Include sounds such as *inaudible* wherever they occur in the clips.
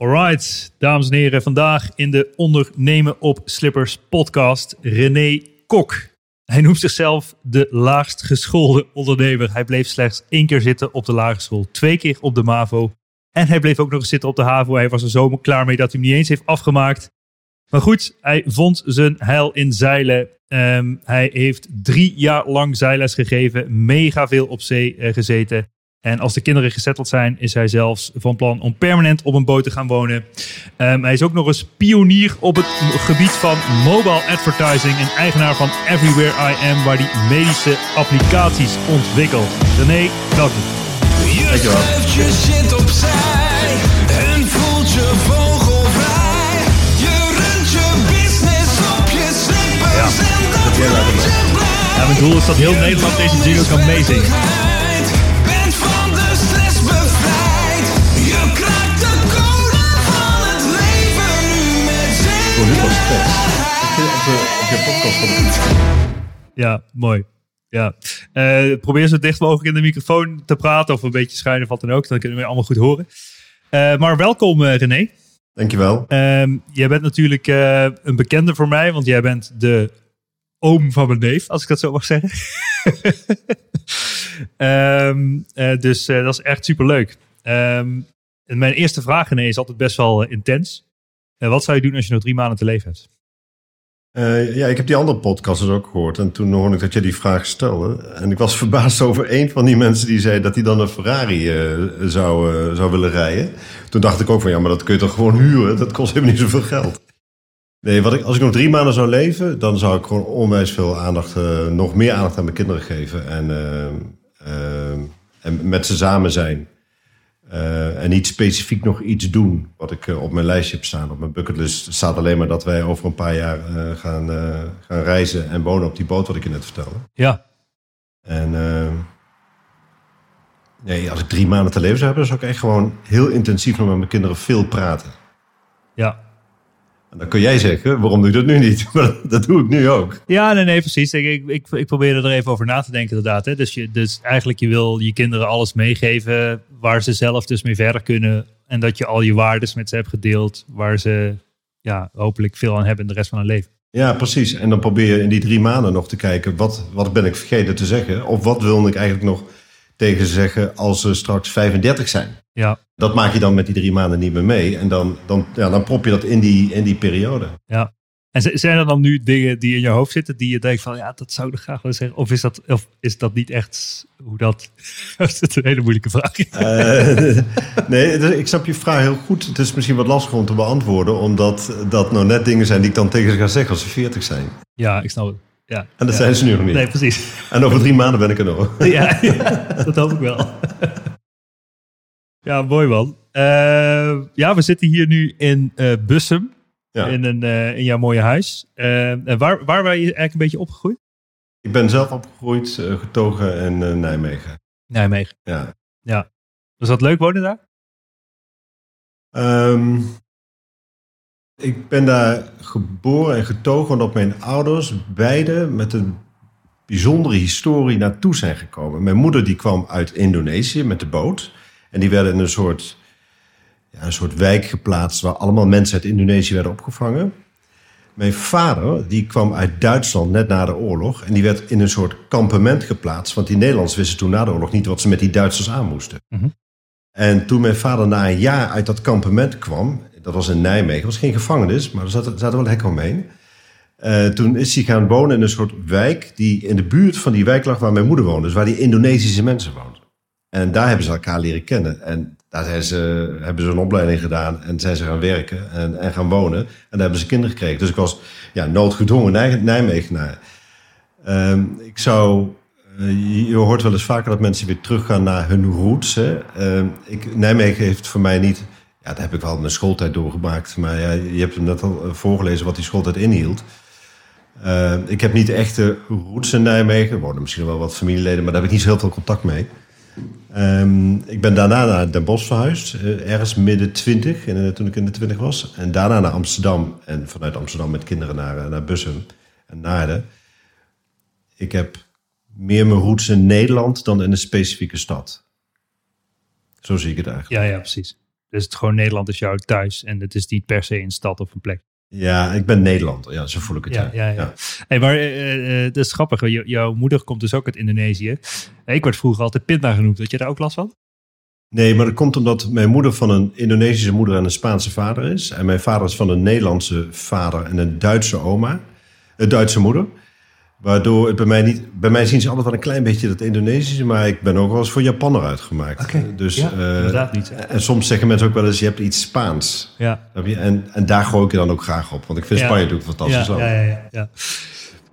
Alright, dames en heren, vandaag in de Ondernemen op Slippers podcast René Kok. Hij noemt zichzelf de laagst geschoolde ondernemer. Hij bleef slechts één keer zitten op de lagere school, twee keer op de MAVO. En hij bleef ook nog eens zitten op de HAVO. Hij was er zo klaar mee dat hij hem niet eens heeft afgemaakt. Maar goed, hij vond zijn heil in zeilen. Ehm, hij heeft drie jaar lang zeilles gegeven, mega veel op zee uh, gezeten. En als de kinderen gezetteld zijn, is hij zelfs van plan om permanent op een boot te gaan wonen. Um, hij is ook nog eens pionier op het gebied van mobile advertising en eigenaar van Everywhere I Am, waar hij medische applicaties ontwikkelt. René, welkom. Je schuift je shit opzij en voelt je vogelvrij. Je runt je business op je slippers Ja, en dat maakt je blij. Ja, mijn doel is dat heel Nederland deze jingle kan meezingen. Je podcast van. Ja, mooi. Ja. Eh, probeer zo dicht mogelijk in de microfoon te praten of een beetje schuin of wat dan ook. Dan kunnen we allemaal goed horen. Eh, maar welkom eh, René. Dankjewel. Ehm, jij bent natuurlijk eh, een bekende voor mij, want jij bent de oom van mijn neef, als ik dat zo mag zeggen. *laughs* Ehm, eh, dus eh, dat is echt superleuk. Ehm, en mijn eerste vraag, René, is altijd best wel intens. Wat zou je doen als je nog drie maanden te leven hebt? Eh, ja, ik heb die andere podcast dus ook gehoord. En toen hoorde ik dat je die vraag stelde. En ik was *laughs* verbaasd over een van die mensen die zei dat hij dan een Ferrari eh, zou, eh, zou willen rijden. Toen dacht ik ook van ja, maar dat kun je toch gewoon huren? Dat kost helemaal niet zoveel geld. Nee, wat ik, als ik nog drie maanden zou leven, dan zou ik gewoon onwijs veel aandacht, nog meer aandacht aan mijn kinderen geven. En, en met ze samen zijn. Eh, en niet specifiek nog iets doen wat ik eh, op mijn lijstje heb staan. Op mijn bucketlist staat alleen maar dat wij over een paar jaar eh, gaan, gaan reizen en wonen op die boot wat ik je net vertelde. Ja, En nee, als ik drie maanden te leven zou hebben, dan zou ik echt gewoon heel intensief nog met mijn kinderen veel praten. ja. En dan kun jij zeggen, waarom doe je dat nu niet? *laughs* Maar dat doe ik nu ook. Ja, nee, nee, precies. Ik, ik, ik, ik probeerde er even over na te denken, inderdaad. Hè. Dus, je, dus eigenlijk, je wil je kinderen alles meegeven waar ze zelf dus mee verder kunnen. En dat je al je waardes met ze hebt gedeeld, waar ze ja, hopelijk veel aan hebben in de rest van hun leven. Ja, precies. En dan probeer je in die drie maanden nog te kijken, wat, wat ben ik vergeten te zeggen? Of wat wilde ik eigenlijk nog tegen ze zeggen als ze straks 35 zijn? Ja, Dat maak je dan met die drie maanden niet meer mee. En dan, dan, ja, dan prop je dat in die, in die periode. ja. En zijn er dan nu dingen die in je hoofd zitten die je denkt van, ja, dat zou ik graag willen zeggen? Of is dat, of is dat niet echt hoe dat... *laughs* dat is een hele moeilijke vraag. Eh, *laughs* nee, dus ik snap je vraag heel goed. Het is misschien wat lastig om te beantwoorden, omdat dat nou net dingen zijn die ik dan tegen ze ga zeggen als ze 40 zijn. Ja, ik snap het. Ja. En dat ja. zijn ze nu nog niet. Nee, precies. En over drie maanden ben ik er nog. ja, ja, *laughs* dat hoop ik wel. Ja, mooi man. Eh, ja, we zitten hier nu in eh Bussum, Ja. in, een, eh, in jouw mooie huis. En waar, waar ben je eigenlijk een beetje opgegroeid? Ik ben zelf opgegroeid, getogen in Nijmegen. Nijmegen. Ja. Was dat leuk wonen daar? Ehm, ik ben daar geboren en getogen omdat mijn ouders beide met een bijzondere historie naartoe zijn gekomen. Mijn moeder die kwam uit Indonesië met de boot. En die werden in een soort ja, een soort wijk geplaatst waar allemaal mensen uit Indonesië werden opgevangen. Mijn vader, die kwam uit Duitsland net na de oorlog. En die werd in een soort kampement geplaatst. Want die Nederlanders wisten toen na de oorlog niet wat ze met die Duitsers aan moesten. Mhm. En toen mijn vader na een jaar uit dat kampement kwam. Dat was in Nijmegen. Het was geen gevangenis, maar er zaten, zaten wel hekken omheen. Eh, toen is hij gaan wonen in een soort wijk die in de buurt van die wijk lag waar mijn moeder woonde. Dus waar die Indonesische mensen woonden. En daar hebben ze elkaar leren kennen. En daar zijn ze, hebben ze een opleiding gedaan en zijn ze gaan werken en, en gaan wonen. En daar hebben ze kinderen gekregen. Dus ik was ja, noodgedwongen Nij- Nijmegenaar. Ehm, ik zou... eh, je- hoort wel eens vaker dat mensen weer teruggaan naar hun roots. Hè. Ehm, ik, Nijmegen heeft voor mij niet... Ja, daar heb ik wel mijn schooltijd doorgemaakt. Maar ja, je hebt hem net al eh, voorgelezen wat die schooltijd inhield. Eh, ik heb niet echte roots in Nijmegen. Er wonen misschien wel wat familieleden, maar daar heb ik niet zo heel veel contact mee. Ehm, ik ben daarna naar Den Bosch verhuisd, eh, ergens midden twintig, in, toen ik in de twintig was. En daarna naar Amsterdam en vanuit Amsterdam met kinderen naar, eh, naar Bussum en Naarden. Ik heb meer mijn roots in Nederland dan in een specifieke stad. Zo zie ik het eigenlijk. Ja, ja, precies. Dus het gewoon Nederland is jouw thuis en het is niet per se een stad of een plek. Ja, ik ben Nederlander. Ja, zo voel ik het. Ja, ja, ja. Hey, maar eh, eh, dat is grappig. jou- jouw moeder komt dus ook uit Indonesië. Ik werd vroeger altijd Pinda genoemd. Had je daar ook last van? Nee, maar dat komt omdat mijn moeder van een Indonesische moeder en een Spaanse vader is. En mijn vader is van een Nederlandse vader en een Duitse oma. Een Duitse moeder. Waardoor het bij mij niet... Bij mij zien ze altijd wel een klein beetje dat Indonesische. Maar ik ben ook wel eens voor Japanner uitgemaakt. Oké, Dus, ja, eh, inderdaad niet? En soms zeggen mensen ook wel eens, je hebt iets Spaans. Ja. En, en daar gooi ik je dan ook graag op. Want ik vind Ja. Spanje natuurlijk fantastisch ja, ja, ja, ja.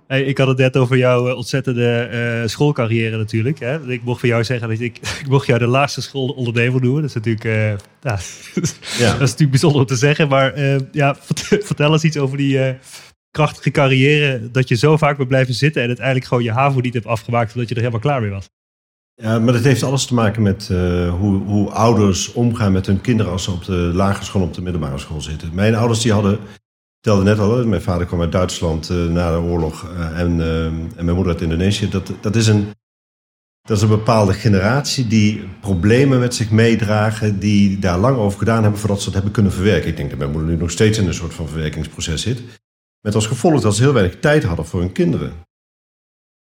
Hey, ik had het net over jouw eh, ontzettende eh, schoolcarrière natuurlijk. Hè? Ik mocht van jou zeggen dat ik, *laughs* ik mocht jou de laagste school ondernemer noemen. Dat is natuurlijk, *laughs* ja, dat is natuurlijk bijzonder om te zeggen. Maar ja, *laughs* vertel, eens iets over die krachtige carrière. Dat je zo vaak bent blijven zitten en uiteindelijk gewoon je HAVO niet hebt afgemaakt. Omdat je er helemaal klaar mee was. Ja, maar dat heeft alles te maken met eh, hoe, hoe ouders omgaan met hun kinderen als ze op de lagere school op de middelbare school zitten. Mijn ouders die hadden, ik vertelde net al, mijn vader kwam uit Duitsland eh, na de oorlog eh, en, en mijn moeder uit Indonesië. Dat, dat, is een, dat is een bepaalde generatie die problemen met zich meedragen, die daar lang over gedaan hebben voordat ze dat hebben kunnen verwerken. Ik denk dat mijn moeder nu nog steeds in een soort van verwerkingsproces zit. Met als gevolg dat ze heel weinig tijd hadden voor hun kinderen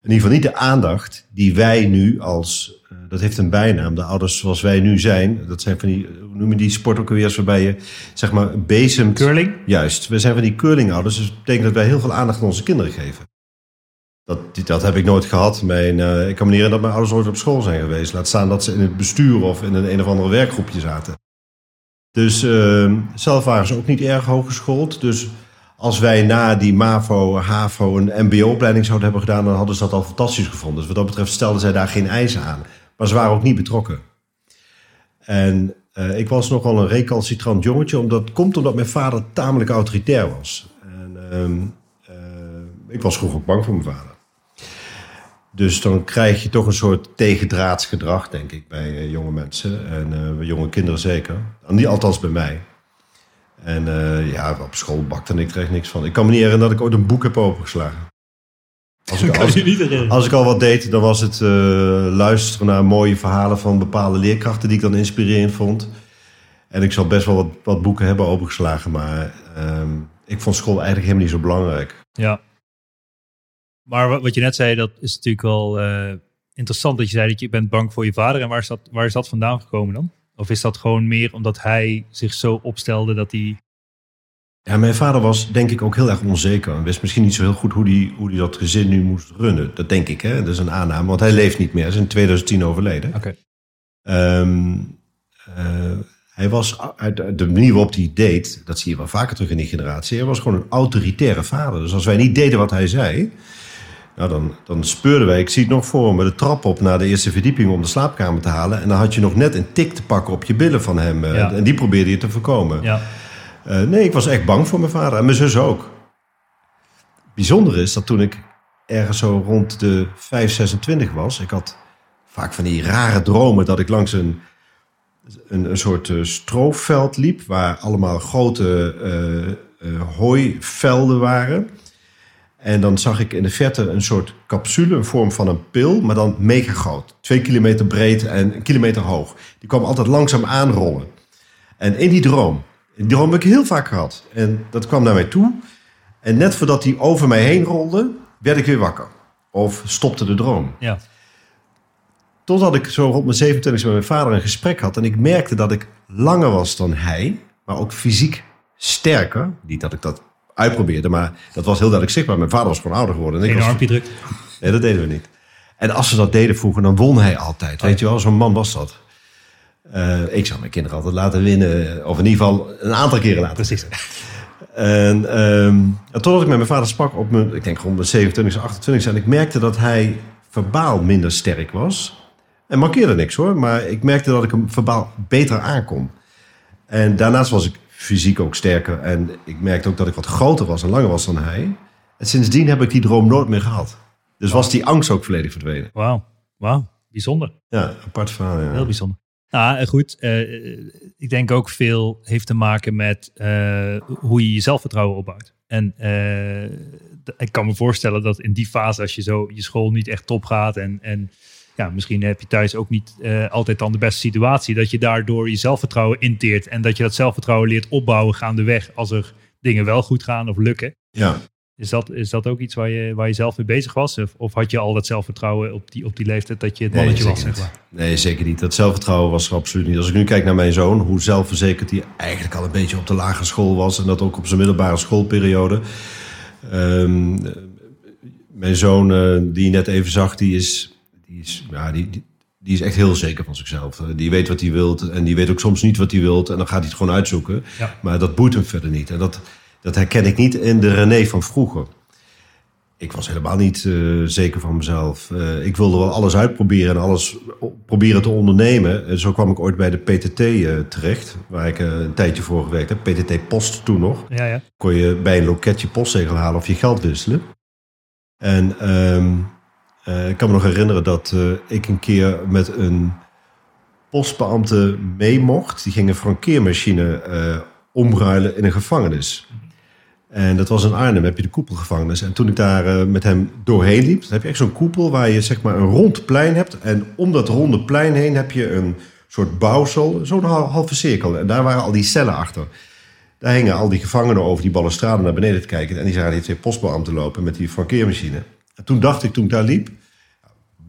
in ieder geval niet de aandacht die wij nu als, eh, dat heeft een bijnaam, de ouders zoals wij nu zijn. Dat zijn van die, hoe noem je die sport ook weer, waarbij je zeg maar bezemt. Curling? Juist, we zijn van die curlingouders, dus dat betekent dat wij heel veel aandacht aan onze kinderen geven. Dat, dat heb ik nooit gehad. Mijn, eh, ik kan me niet herinneren dat mijn ouders ooit op school zijn geweest. Laat staan dat ze in het bestuur of in een, een of andere werkgroepje zaten. Dus eh, zelf waren ze ook niet erg hooggeschoold. Dus als wij na die MAVO, HAVO een MBO-opleiding zouden hebben gedaan, dan hadden ze dat al fantastisch gevonden. Dus wat dat betreft stelden zij daar geen eisen aan. Maar ze waren ook niet betrokken. En eh, ik was nogal een recalcitrant jongetje. Omdat, komt omdat mijn vader tamelijk autoritair was. En, ehm, eh, ik was vroeger ook bang voor mijn vader. Dus dan krijg je toch een soort tegendraadsgedrag, denk ik, bij eh, jonge mensen. En jonge kinderen zeker. Niet althans bij mij. En eh, ja, op school bakte ik er echt niks van. Ik kan me niet herinneren dat ik ooit een boek heb opengeslagen. Als ik, *laughs* als, als al wat deed, dan was het eh, luisteren naar mooie verhalen van bepaalde leerkrachten die ik dan inspirerend vond. En ik zal best wel wat, wat boeken hebben opengeslagen, maar ehm, ik vond school eigenlijk helemaal niet zo belangrijk. Ja. Maar wat, wat je net zei, dat is natuurlijk wel eh, interessant dat je zei dat je bent bang voor je vader. En waar is, dat, waar is dat vandaan gekomen dan? Of is dat gewoon meer omdat hij zich zo opstelde dat hij... Ja, mijn vader was denk ik ook heel erg onzeker. En wist misschien niet zo heel goed hoe hij hoe die dat gezin nu moest runnen. Dat denk ik, hè. Dat is een aanname, want hij leeft niet meer. Hij is in 2010 overleden. Oké. Ehm, eh, hij was, uit uit de manier waarop hij deed, dat zie je wel vaker terug in die generatie, hij was gewoon een autoritaire vader. Dus als wij niet deden wat hij zei, nou dan, dan speurden wij, ik zie het nog voor me, de trap op naar de eerste verdieping om de slaapkamer te halen. En dan had je nog net een tik te pakken op je billen van hem. eh, Ja. En die probeerde je te voorkomen. Ja. Eh, nee, ik was echt bang voor mijn vader en mijn zus ook. Bijzonder is dat toen ik ergens zo rond de 5, 26 was, ik had vaak van die rare dromen dat ik langs een, een, een soort eh, stroofveld liep, waar allemaal grote hooivelden waren. En dan zag ik in de verte een soort capsule, een vorm van een pil, maar dan mega groot. Twee kilometer breed en een kilometer hoog. Die kwam altijd langzaam aanrollen. En in die droom, die droom heb ik heel vaak gehad. En dat kwam naar mij toe. En net voordat die over mij heen rolde, werd ik weer wakker. Of stopte de droom. Ja. Totdat ik zo rond mijn 27 met mijn vader een gesprek had. En ik merkte dat ik langer was dan hij. Maar ook fysiek sterker. Niet dat ik dat uitprobeerde, maar dat was heel duidelijk zichtbaar. Mijn vader was gewoon ouder geworden. En ik was armpje drukt. Nee, dat deden we niet. En als ze dat deden vroeger, dan won hij altijd. Weet je wel, zo'n man was dat. Eh, ik zou mijn kinderen altijd laten winnen. Of in ieder geval een aantal keren laten. Precies. En ehm, en totdat ik met mijn vader sprak op mijn, ik denk rond mijn 27, 28 en ik merkte dat hij verbaal minder sterk was. En markeerde niks hoor, maar ik merkte dat ik hem verbaal beter aankom. En daarnaast was ik fysiek ook sterker. En ik merkte ook dat ik wat groter was en langer was dan hij. En sindsdien heb ik die droom nooit meer gehad. Dus was die angst ook volledig verdwenen. Wauw. Wauw. Bijzonder. Ja, apart verhaal. Ja. Heel bijzonder. Nou, eh, goed. eh, ik denk ook veel heeft te maken met eh, hoe je je zelfvertrouwen opbouwt. En eh, ik kan me voorstellen dat in die fase, als je zo je school niet echt top gaat en, en ja, misschien heb je thuis ook niet eh, altijd dan de beste situatie, dat je daardoor je zelfvertrouwen inteert en dat je dat zelfvertrouwen leert opbouwen gaandeweg als er dingen wel goed gaan of lukken. ja. Is dat, is dat ook iets waar je, waar je zelf mee bezig was? Of, of had je al dat zelfvertrouwen op die, op die leeftijd dat je het Nee, mannetje was? zeker Zeg maar? Nee, zeker niet. Dat zelfvertrouwen was er absoluut niet. Als ik nu kijk naar mijn zoon, hoe zelfverzekerd hij eigenlijk al een beetje op de lagere school was. En dat ook op zijn middelbare schoolperiode. Ehm, eh, mijn zoon, eh, die je net even zag, die is, die, is, ja, die, die, die is echt heel zeker van zichzelf. Eh, Die weet wat hij wilt en die weet ook soms niet wat hij wilt. En dan gaat hij het gewoon uitzoeken. Ja. Maar dat boeit hem verder niet. En dat, dat herken ik niet in de René van vroeger. Ik was helemaal niet eh, zeker van mezelf. Eh, ik wilde wel alles uitproberen en alles proberen te ondernemen. En zo kwam ik ooit bij de PTT terecht, waar ik een tijdje voor gewerkt heb. PTT Post toen nog. Ja, ja. Kon je bij een loketje postzegel halen of je geld wisselen. En ehm, eh, ik kan me nog herinneren dat eh, ik een keer met een postbeambte mee mocht. Die ging een frankeermachine eh, omruilen in een gevangenis. En dat was in Arnhem, heb je de koepelgevangenis. En toen ik daar met hem doorheen liep, dan heb je echt zo'n koepel waar je zeg maar een rond plein hebt. En om dat ronde plein heen heb je een soort bouwsel, zo'n hal- halve cirkel. En daar waren al die cellen achter. Daar hingen al die gevangenen over die balustrade naar beneden te kijken. En die zagen die twee postbeambten lopen met die frankeermachine. En toen dacht ik, toen ik daar liep,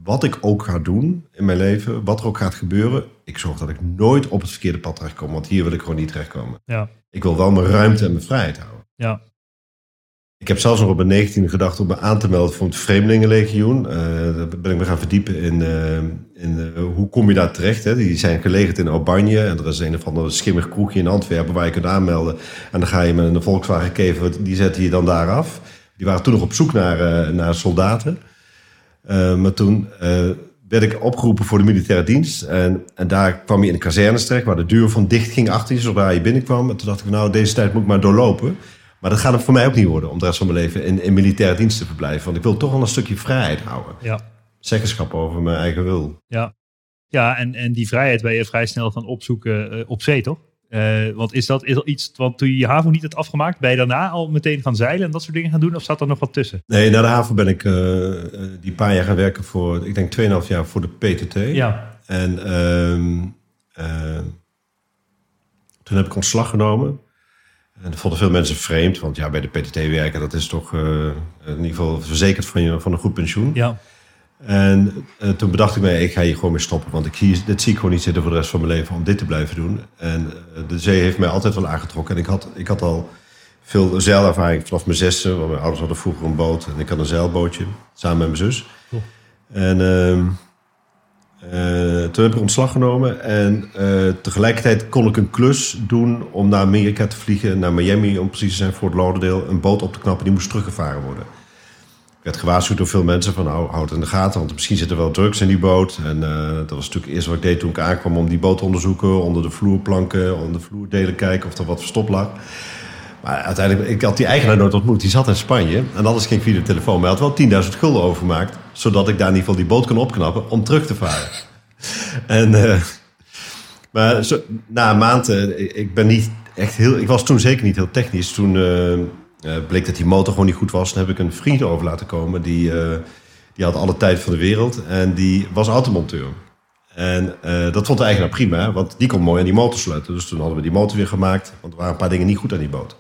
wat ik ook ga doen in mijn leven, wat er ook gaat gebeuren, ik zorg dat ik nooit op het verkeerde pad terechtkom. Want hier wil ik gewoon niet terechtkomen. Ja, Ik wil wel mijn ruimte en mijn vrijheid houden. ja. Ik heb zelfs nog op mijn 19e gedacht om me aan te melden voor het Vreemdelingenlegioen. Eh daar ben ik me gaan verdiepen in, eh, in eh, hoe kom je daar terecht. Hè? Die zijn gelegerd in Albanje. En er is een of ander schimmig kroegje in Antwerpen waar je kunt aanmelden. En dan ga je met een Volkswagen Kever, die zet je dan daar af. Die waren toen nog op zoek naar, eh, naar soldaten. Eh, maar toen eh, werd ik opgeroepen voor de militaire dienst. En, en daar kwam je in de kazernes terecht, waar de deur van dicht ging achter je, zodra je binnenkwam. En toen dacht ik, nou, deze tijd moet ik maar doorlopen. Maar dat gaat het voor mij ook niet worden, om de rest van mijn leven in, in militaire dienst te verblijven. Want ik wil toch wel een stukje vrijheid houden. ja. Zeggenschap over mijn eigen wil. Ja, ja en, en die vrijheid ben je vrij snel gaan opzoeken op zee, toch? Eh, want is dat, is iets, want toen je je HAVO niet had afgemaakt, ben je daarna al meteen gaan zeilen en dat soort dingen gaan doen? Of zat er nog wat tussen? Nee, na de haven ben ik eh, eh, die paar jaar gaan werken voor, ik denk 2,5 jaar voor de PTT. Ja, En ehm, eh, toen heb ik ontslag genomen. En dat vonden veel mensen vreemd, want ja, bij de PTT werken, dat is toch in ieder geval verzekerd van, je, van een goed pensioen. ja, En eh, toen bedacht ik me, ik ga hier gewoon mee stoppen. Want ik zie, dit zie ik gewoon niet zitten voor de rest van mijn leven om dit te blijven doen. En eh, de zee heeft mij altijd wel aangetrokken. En ik had, ik had al veel zeilervaring vanaf mijn zesde. Want mijn ouders hadden vroeger een boot. En ik had een zeilbootje, samen met mijn zus. Cool. En ehm, eh, toen heb ik ontslag genomen. En tegelijkertijd kon ik een klus doen om naar Amerika te vliegen. Naar Miami, om precies te zijn, Fort Lauderdale. Een boot op te knappen, die moest teruggevaren worden. Werd gewaarschuwd door veel mensen van hou, houd in de gaten, want misschien zit er wel drugs in die boot. En eh, dat was natuurlijk eerst wat ik deed toen ik aankwam om die boot te onderzoeken, onder de vloerplanken, onder de vloerdelen kijken of er wat verstopt lag. Maar uiteindelijk, ik had die eigenaar nooit ontmoet, die zat in Spanje. En alles ging via de telefoon, maar hij had wel 10.000 gulden overgemaakt, zodat ik daar in ieder geval die boot kon opknappen om terug te varen. *laughs* en, eh, maar na een maand, eh, ik- ben niet echt heel, ik was toen zeker niet heel technisch. Toen bleek dat die motor gewoon niet goed was. Toen heb ik een vriend over laten komen. Die, eh, die had alle tijd van de wereld. En die was automonteur. En eh, dat vond de eigenaar prima, want die kon mooi aan die motor sluiten. Dus toen hadden we die motor weer gemaakt, want er waren een paar dingen niet goed aan die boot.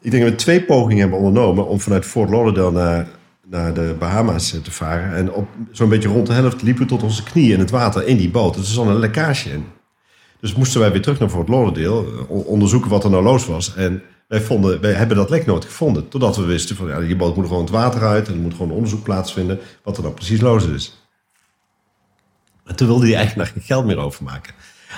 Ik denk dat we twee pogingen hebben ondernomen om vanuit Fort Lauderdale naar, naar de Bahama's eh, te varen. En op zo'n beetje rond de helft liepen we tot onze knieën in het water in die boot. Dus er zat een lekkage in. Dus moesten wij weer terug naar Fort Lauderdale, eh, onderzoeken wat er nou los was. En wij, vonden, wij hebben dat lek nooit gevonden. Totdat we wisten van ja, die boot moet gewoon het water uit en er moet gewoon onderzoek plaatsvinden wat er nou precies los is. En toen wilde die eigenaar geen geld meer overmaken.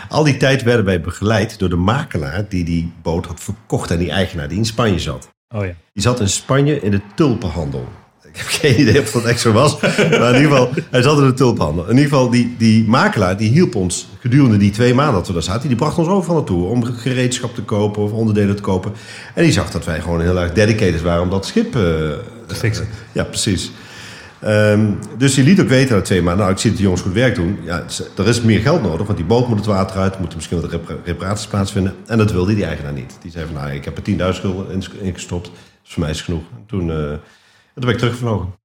Al die tijd werden wij begeleid door de makelaar die die boot had verkocht aan die eigenaar die in Spanje zat. Oh ja. Die zat in Spanje in de tulpenhandel. Ik heb geen idee of dat echt zo was. Maar in ieder geval, hij zat in de tulpenhandel. In ieder geval, die, die makelaar die hielp ons gedurende die twee maanden dat we daar zaten. Die bracht ons overal naartoe om gereedschap te kopen of onderdelen te kopen. En die zag dat wij gewoon heel erg dedicated waren om dat schip eh, te fixen. ja, precies. Ehm, dus die liet ook weten na twee maanden, nou, ik zie dat de jongens goed werk doen. Ja, er is meer geld nodig, want die boot moet het water uit. Er moeten misschien wat repara- reparaties plaatsvinden. En dat wilde die eigenaar niet. Die zei van, nou, ik heb er 10.000 gulden in- ingestopt. Dus voor mij is het genoeg. En toen, eh, toen ben ik teruggevlogen.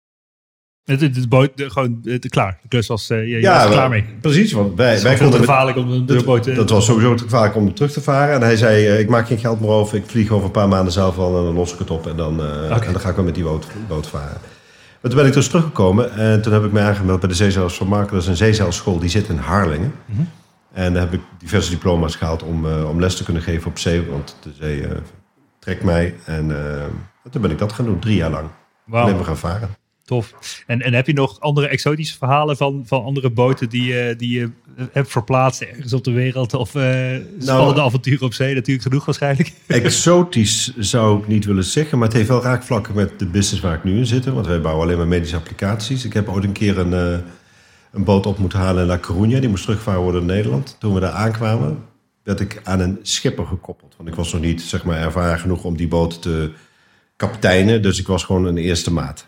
Het, het, het boot, gewoon het, klaar. De klus was, eh je, was wel, klaar mee. Precies, want wij, Het is wij te konden... gevaarlijk om de boot te... dat was sowieso te gevaarlijk om terug te varen. En hij zei, eh, ik maak geen geld meer over. Ik vlieg over een paar maanden zelf al en dan los ik het op. En dan, eh, en dan ga ik wel met die boot, boot varen. Maar toen ben ik dus teruggekomen. En toen heb ik me aangemeld bij de Zeezels van Marken. Dat is een zeezeilschool, die zit in Harlingen. Mhm. En daar heb ik diverse diploma's gehaald om, eh, om les te kunnen geven op zee. Want de zee eh, trekt mij. En eh, toen ben ik dat gaan doen, drie jaar lang. Wauw. Alleen maar gaan varen. Tof. En, en heb je nog andere exotische verhalen van, van andere boten die, je die je hebt verplaatst ergens op de wereld? Of eh spannende avonturen op zee? Natuurlijk genoeg waarschijnlijk. *laughs* Exotisch zou ik niet willen zeggen, maar het heeft wel raakvlakken met de business waar ik nu in zit. Want wij bouwen alleen maar medische applicaties. Ik heb ooit een keer een, eh, een boot op moeten halen in La Coruña. Die moest teruggevaren worden in Nederland. Toen we daar aankwamen, werd ik aan een schipper gekoppeld. Want ik was nog niet zeg maar, ervaren genoeg om die boot te kapiteinen. Dus ik was gewoon een eerste maat.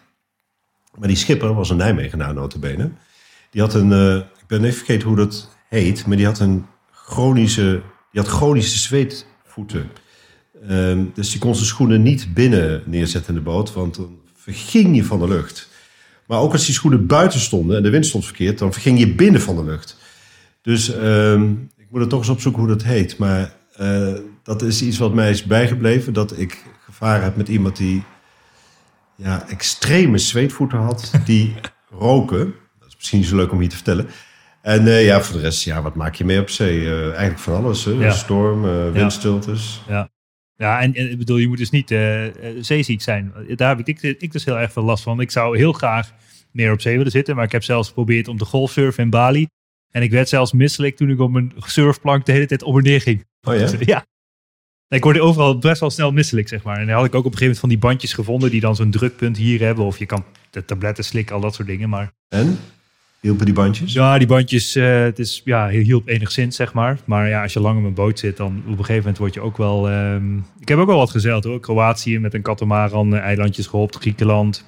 Maar die schipper was een Nijmegenaar notabene. Die had een, eh, ik ben even vergeten hoe dat heet, maar die had een chronische, die had chronische zweetvoeten. Ehm, dus die kon zijn schoenen niet binnen neerzetten in de boot, want dan verging je van de lucht. Maar ook als die schoenen buiten stonden en de wind stond verkeerd, dan verging je binnen van de lucht. Dus ehm, ik moet er toch eens opzoeken hoe dat heet. Maar eh, dat is iets wat mij is bijgebleven, dat ik gevaren heb met iemand die ja, extreme zweetvoeten had, die *laughs* roken. Dat is misschien niet zo leuk om hier te vertellen. En eh, ja, voor de rest, ja, wat maak je mee op zee? Eh, eigenlijk van alles. Hè? Ja. Storm, eh, windstiltes. Ja, en, en ik bedoel, je moet dus niet zeeziek zijn. Daar heb ik, ik, ik dus heel erg veel last van. Ik zou heel graag meer op zee willen zitten. Maar ik heb zelfs geprobeerd om te golfsurfen in Bali. En ik werd zelfs misselijk toen ik op mijn surfplank de hele tijd op en neer ging. Oh ja? *laughs* Ja. Ik word overal best wel snel misselijk, zeg maar. En dan had ik ook op een gegeven moment van die bandjes gevonden... die dan zo'n drukpunt hier hebben. Of je kan de tabletten slikken, al dat soort dingen. Maar En? Hielpen die bandjes? ja, die bandjes, eh, het is, ja, hielp enigszins, zeg maar. Maar ja, als je lang op een boot zit, dan op een gegeven moment word je ook wel... ehm, ik heb ook wel wat gezeild hoor. Kroatië met een katamaran, eh, eilandjes gehoopt, Griekenland...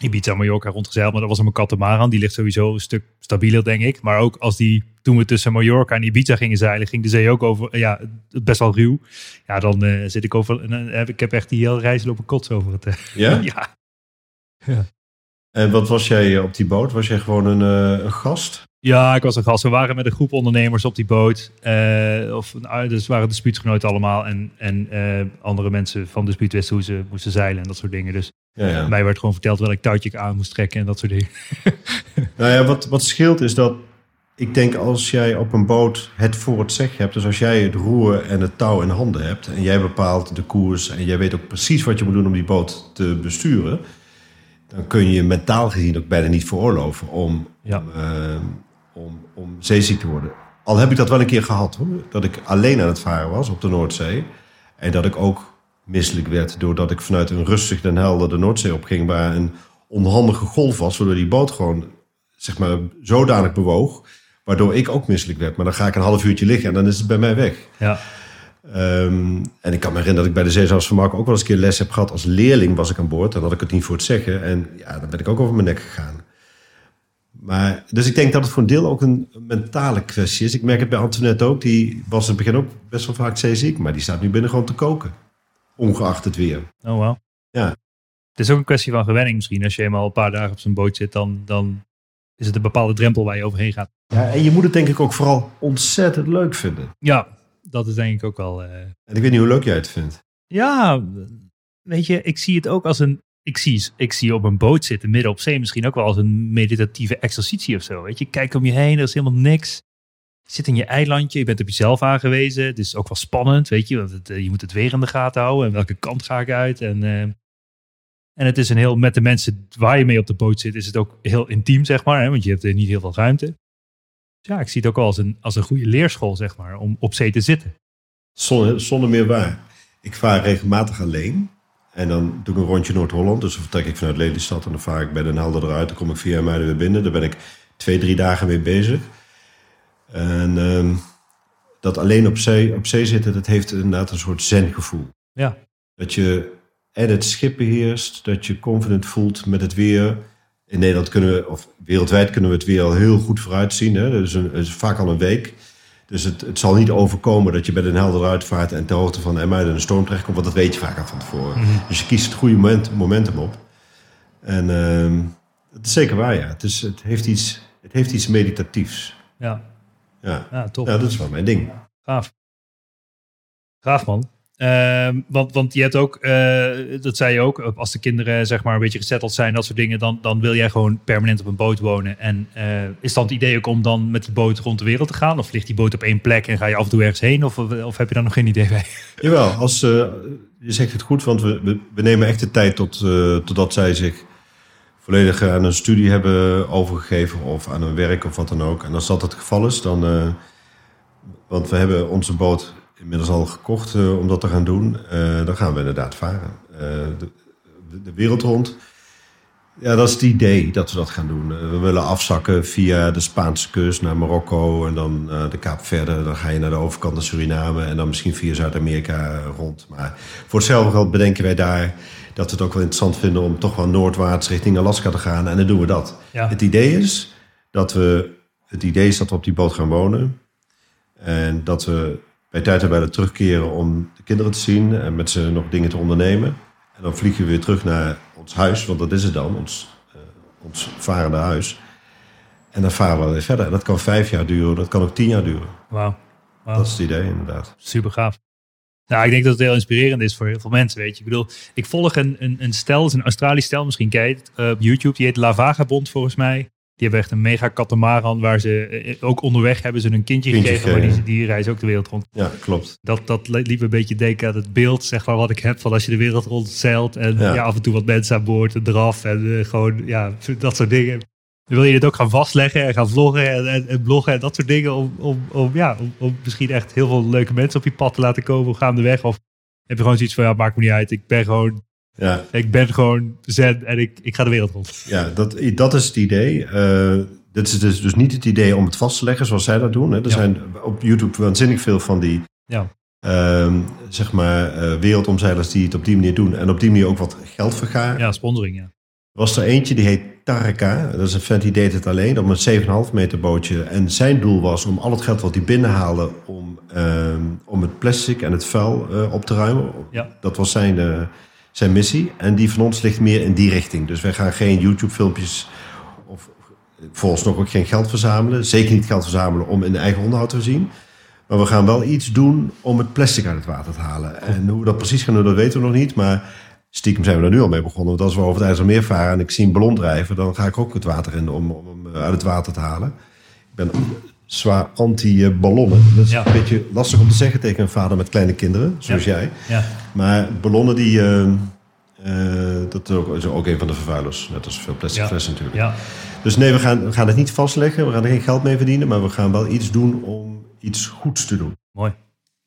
Ibiza, Mallorca rondgezeild, maar dat was een katamaran. Die ligt sowieso een stuk stabieler, denk ik. Maar ook als die, toen we tussen Mallorca en Ibiza gingen zeilen, ging de zee ook over, ja, best wel ruw. Ja, dan eh, zit ik over, heb ik heb echt die hele reis lopen kots over het. Ja? *laughs* ja. En wat was jij op die boot? Was jij gewoon een, een gast? Ja, ik was een gast. We waren met een groep ondernemers op die boot. Eh, of, nou, dus waren dispuutgenoten allemaal. En, en eh, andere mensen van dispuut wisten hoe ze moesten zeilen en dat soort dingen. Dus Ja, ja. mij werd gewoon verteld welk touwtje ik aan moest trekken en dat soort dingen. *laughs* Nou ja, wat, wat scheelt is dat ik denk als jij op een boot het voor het zeggen hebt, dus als jij het roer en het touw in handen hebt en jij bepaalt de koers en jij weet ook precies wat je moet doen om die boot te besturen, dan kun je mentaal gezien ook bijna niet veroorloven om, Ja. om, eh, om, om zeeziek te worden. Al heb ik dat wel een keer gehad hoor, dat ik alleen aan het varen was op de Noordzee en dat ik ook misselijk werd doordat ik vanuit een rustig Den Helder de Noordzee opging waar een onhandige golf was, waardoor die boot gewoon zeg maar, zodanig bewoog, waardoor ik ook misselijk werd. Maar dan ga ik een half uurtje liggen en dan is het bij mij weg. Ja, Ehm, en ik kan me herinneren dat ik bij de van Marken ook wel eens een keer les heb gehad. Als leerling was ik aan boord, dan had ik het niet voor het zeggen. En ja, dan ben ik ook over mijn nek gegaan. Maar, dus ik denk dat het voor een deel ook een mentale kwestie is. Ik merk het bij Antoinette ook. Die was in het begin ook best wel vaak zeeziek. Maar die staat nu binnen gewoon te koken. Ongeacht het weer. oh wel. Ja. Het is ook een kwestie van gewenning misschien. Als je eenmaal een paar dagen op zo'n boot zit, dan, dan is het een bepaalde drempel waar je overheen gaat. Ja, en je moet het denk ik ook vooral ontzettend leuk vinden. Ja, dat is denk ik ook wel... eh, En ik weet niet hoe leuk jij het vindt. Ja, weet je, ik zie het ook als een. Ik zie, ik zie op een boot zitten midden op zee misschien ook wel als een meditatieve exercitie of zo. Weet je, kijk om je heen, er is helemaal niks. Je zit in je eilandje, je bent op jezelf aangewezen. Het is ook wel spannend, weet je, want eh, je moet het weer in de gaten houden. En welke kant ga ik uit? En, eh, en het is een heel, met de mensen waar je mee op de boot zit, is het ook heel intiem, zeg maar. Hè, want je hebt er niet heel veel ruimte. Dus ja, ik zie het ook wel als een, als een goede leerschool, zeg maar, om op zee te zitten. Zonder, zonder meer waar. Ik vaar regelmatig alleen. En dan doe ik een rondje Noord-Holland. Dus dan vertrek ik vanuit Lelystad en dan vaar ik bij Den Helder eruit. Dan kom ik via Muiden weer binnen. Daar ben ik twee, drie dagen mee bezig. En ehm, dat alleen op zee, op zee zitten, dat heeft inderdaad een soort zen-gevoel. Ja, Dat je en het schip beheerst, dat je confident voelt met het weer. In Nederland kunnen we, of wereldwijd kunnen we het weer al heel goed vooruitzien. Hè? Dat is, een, is vaak al een week. Dus het, het zal niet overkomen dat je bij Den Helder uitvaart en ter hoogte van Emmuiden een storm terechtkomt. Want dat weet je vaak al van tevoren. Dus je kiest het goede moment, momentum op. En ehm het is zeker waar, ja. Het, is, het, heeft iets, het heeft iets meditatiefs. ja, Ja. ja top. ja, dat is wel mijn ding. Gaaf. Gaaf man. Ehm, want, want je hebt ook, eh, dat zei je ook, als de kinderen zeg maar een beetje gezetteld zijn, dat soort dingen, dan, dan wil jij gewoon permanent op een boot wonen. En eh, is dan het idee ook om dan met die boot rond de wereld te gaan? Of ligt die boot op één plek en ga je af en toe ergens heen? Of, of heb je daar nog geen idee bij? *laughs* Jawel, als, eh, je zegt het goed, want we, we, nemen echt de tijd tot, totdat zij zich volledig aan een studie hebben overgegeven of aan een werk of wat dan ook. En als dat het geval is, dan. want we hebben onze boot inmiddels al gekocht eh, om dat te gaan doen. eh, dan gaan we inderdaad varen. Eh, de, de wereld rond. Ja, dat is het idee dat we dat gaan doen. We willen afzakken via de Spaanse kust naar Marokko en dan de Kaap verder. Dan ga je naar de overkant naar Suriname en dan misschien via Zuid-Amerika rond. Maar voor hetzelfde geld bedenken wij daar dat we het ook wel interessant vinden om toch wel noordwaarts richting Alaska te gaan. En dan doen we dat. Ja. Het idee is dat we, het idee is dat we op die boot gaan wonen. En dat we bij tijd en bijna terugkeren om de kinderen te zien en met ze nog dingen te ondernemen. En dan vliegen we weer terug naar ons huis, want dat is het dan, ons, eh, ons varende huis. En dan varen we weer verder. En dat kan vijf jaar duren, dat kan ook tien jaar duren. Wauw. Dat is het idee, inderdaad. Super gaaf. Nou, ik denk dat het heel inspirerend is voor heel veel mensen, weet je. Ik bedoel, ik volg een, een, een stel, is een Australisch stel, misschien het, eh, op YouTube. Die heet La Vagabond, volgens mij. Die hebben echt een mega katamaran waar ze, eh, ook onderweg hebben ze een kindje, Kindje gekregen. Maar die, die reizen ook de wereld rond. Ja, klopt. Dat, dat liep een beetje denken aan het beeld, zeg maar, wat ik heb van als je de wereld rondzeilt. En ja. Ja. af en toe wat mensen aan boord, een draf en eh, gewoon, ja, dat soort dingen. Dan wil je dit ook gaan vastleggen en gaan vloggen en, en, en bloggen en dat soort dingen. Om, om, om, ja, om, om misschien echt heel veel leuke mensen op je pad te laten komen gaandeweg. Of heb je gewoon zoiets van, ja, maakt me niet uit. Ik ben gewoon, Ja, ik ben gewoon zen en ik, ik ga de wereld rond. ja dat, dat is het idee. Eh, dit is dus, dus niet het idee om het vast te leggen zoals zij dat doen. Hè. Er Ja. zijn op YouTube waanzinnig veel van die Ja, ehm, zeg maar, eh, wereldomzeilers die het op die manier doen. En op die manier ook wat geld vergaren. ja sponsoring, ja. Was er eentje die heet Tareka. Dat is een vent die deed het alleen op een 7,5 meter bootje. En zijn doel was om al het geld wat hij binnenhaalde... om, ehm, om het plastic en het vuil eh, op te ruimen. Ja. Dat was zijn, zijn missie. En die van ons ligt meer in die richting. Dus wij gaan geen YouTube-filmpjes... of volgens nog ook geen geld verzamelen. Zeker niet geld verzamelen om in eigen onderhoud te zien. Maar we gaan wel iets doen om het plastic uit het water te halen. En hoe we dat precies gaan doen, dat weten we nog niet. Maar stiekem zijn we er nu al mee begonnen. Want als we over het IJsselmeer varen en ik zie een ballon drijven... dan ga ik ook het water in om, om hem uit het water te halen. Ik ben zwaar anti-ballonnen. Dat is Ja. een beetje lastig om te zeggen tegen een vader met kleine kinderen, zoals Ja. jij. Ja, Maar ballonnen, die, eh, dat is ook, is ook een van de vervuilers. Net als veel plastic flessen natuurlijk. ja, Dus nee, we gaan, we gaan het niet vastleggen. We gaan er geen geld mee verdienen. Maar we gaan wel iets doen om iets goeds te doen. mooi.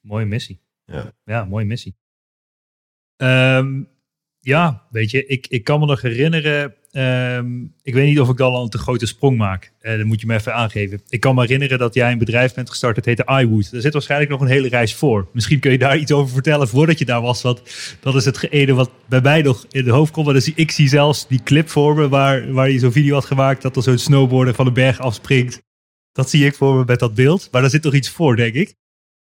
Mooie missie. Ja. Ja, mooie missie. Ehm, ja, weet je, ik, ik kan me nog herinneren. Ehm, ik weet niet of ik dan al een te grote sprong maak. Eh dat moet je me even aangeven. Ik kan me herinneren dat jij een bedrijf bent gestart. Dat heette iWood. Er zit waarschijnlijk nog een hele reis voor. Misschien kun je daar iets over vertellen voordat je daar was. Want dat is het ene wat bij mij nog in de hoofd komt. Ik zie zelfs die clip voor me waar, waar je zo'n video had gemaakt. Dat er zo'n snowboarder van de berg afspringt. Dat zie ik voor me met dat beeld. Maar daar zit toch iets voor, denk ik.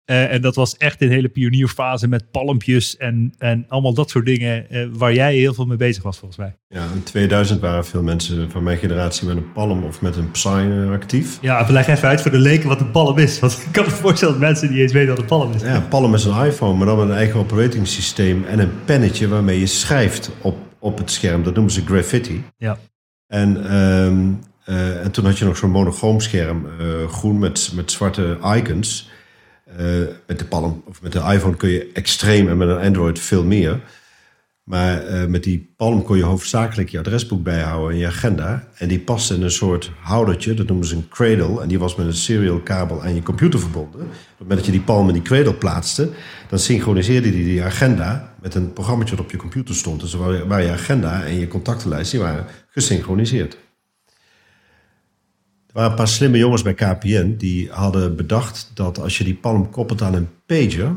Eh, en dat was echt een hele pionierfase met palmpjes en, en allemaal dat soort dingen eh, waar jij heel veel mee bezig was volgens mij. Ja, in 2000 waren veel mensen van mijn generatie met een Palm of met een Psy eh, actief. Ja, leg even uit voor de leken wat een palm is. Want ik kan me voorstellen dat mensen niet eens weten wat een palm is. Ja, Palm is een iPhone, maar dan met een eigen operating systeem en een pennetje waarmee je schrijft op, op het scherm. Dat noemen ze graffiti. Ja. En, ehm, eh, en toen had je nog zo'n monochroom scherm, groen met, met zwarte icons. Eh, met de Palm of met de iPhone kun je extreem en met een Android veel meer. Maar eh, met die Palm kon je hoofdzakelijk je adresboek bijhouden en je agenda. En die paste in een soort houdertje, dat noemen ze een cradle. En die was met een serial kabel aan je computer verbonden. Op het moment dat je die Palm in die cradle plaatste, dan synchroniseerde die die agenda met een programma dat op je computer stond. Dus waar, je agenda en je contactenlijst, die waren gesynchroniseerd. Er waren een paar slimme jongens bij KPN die hadden bedacht dat als je die palm koppelt aan een pager,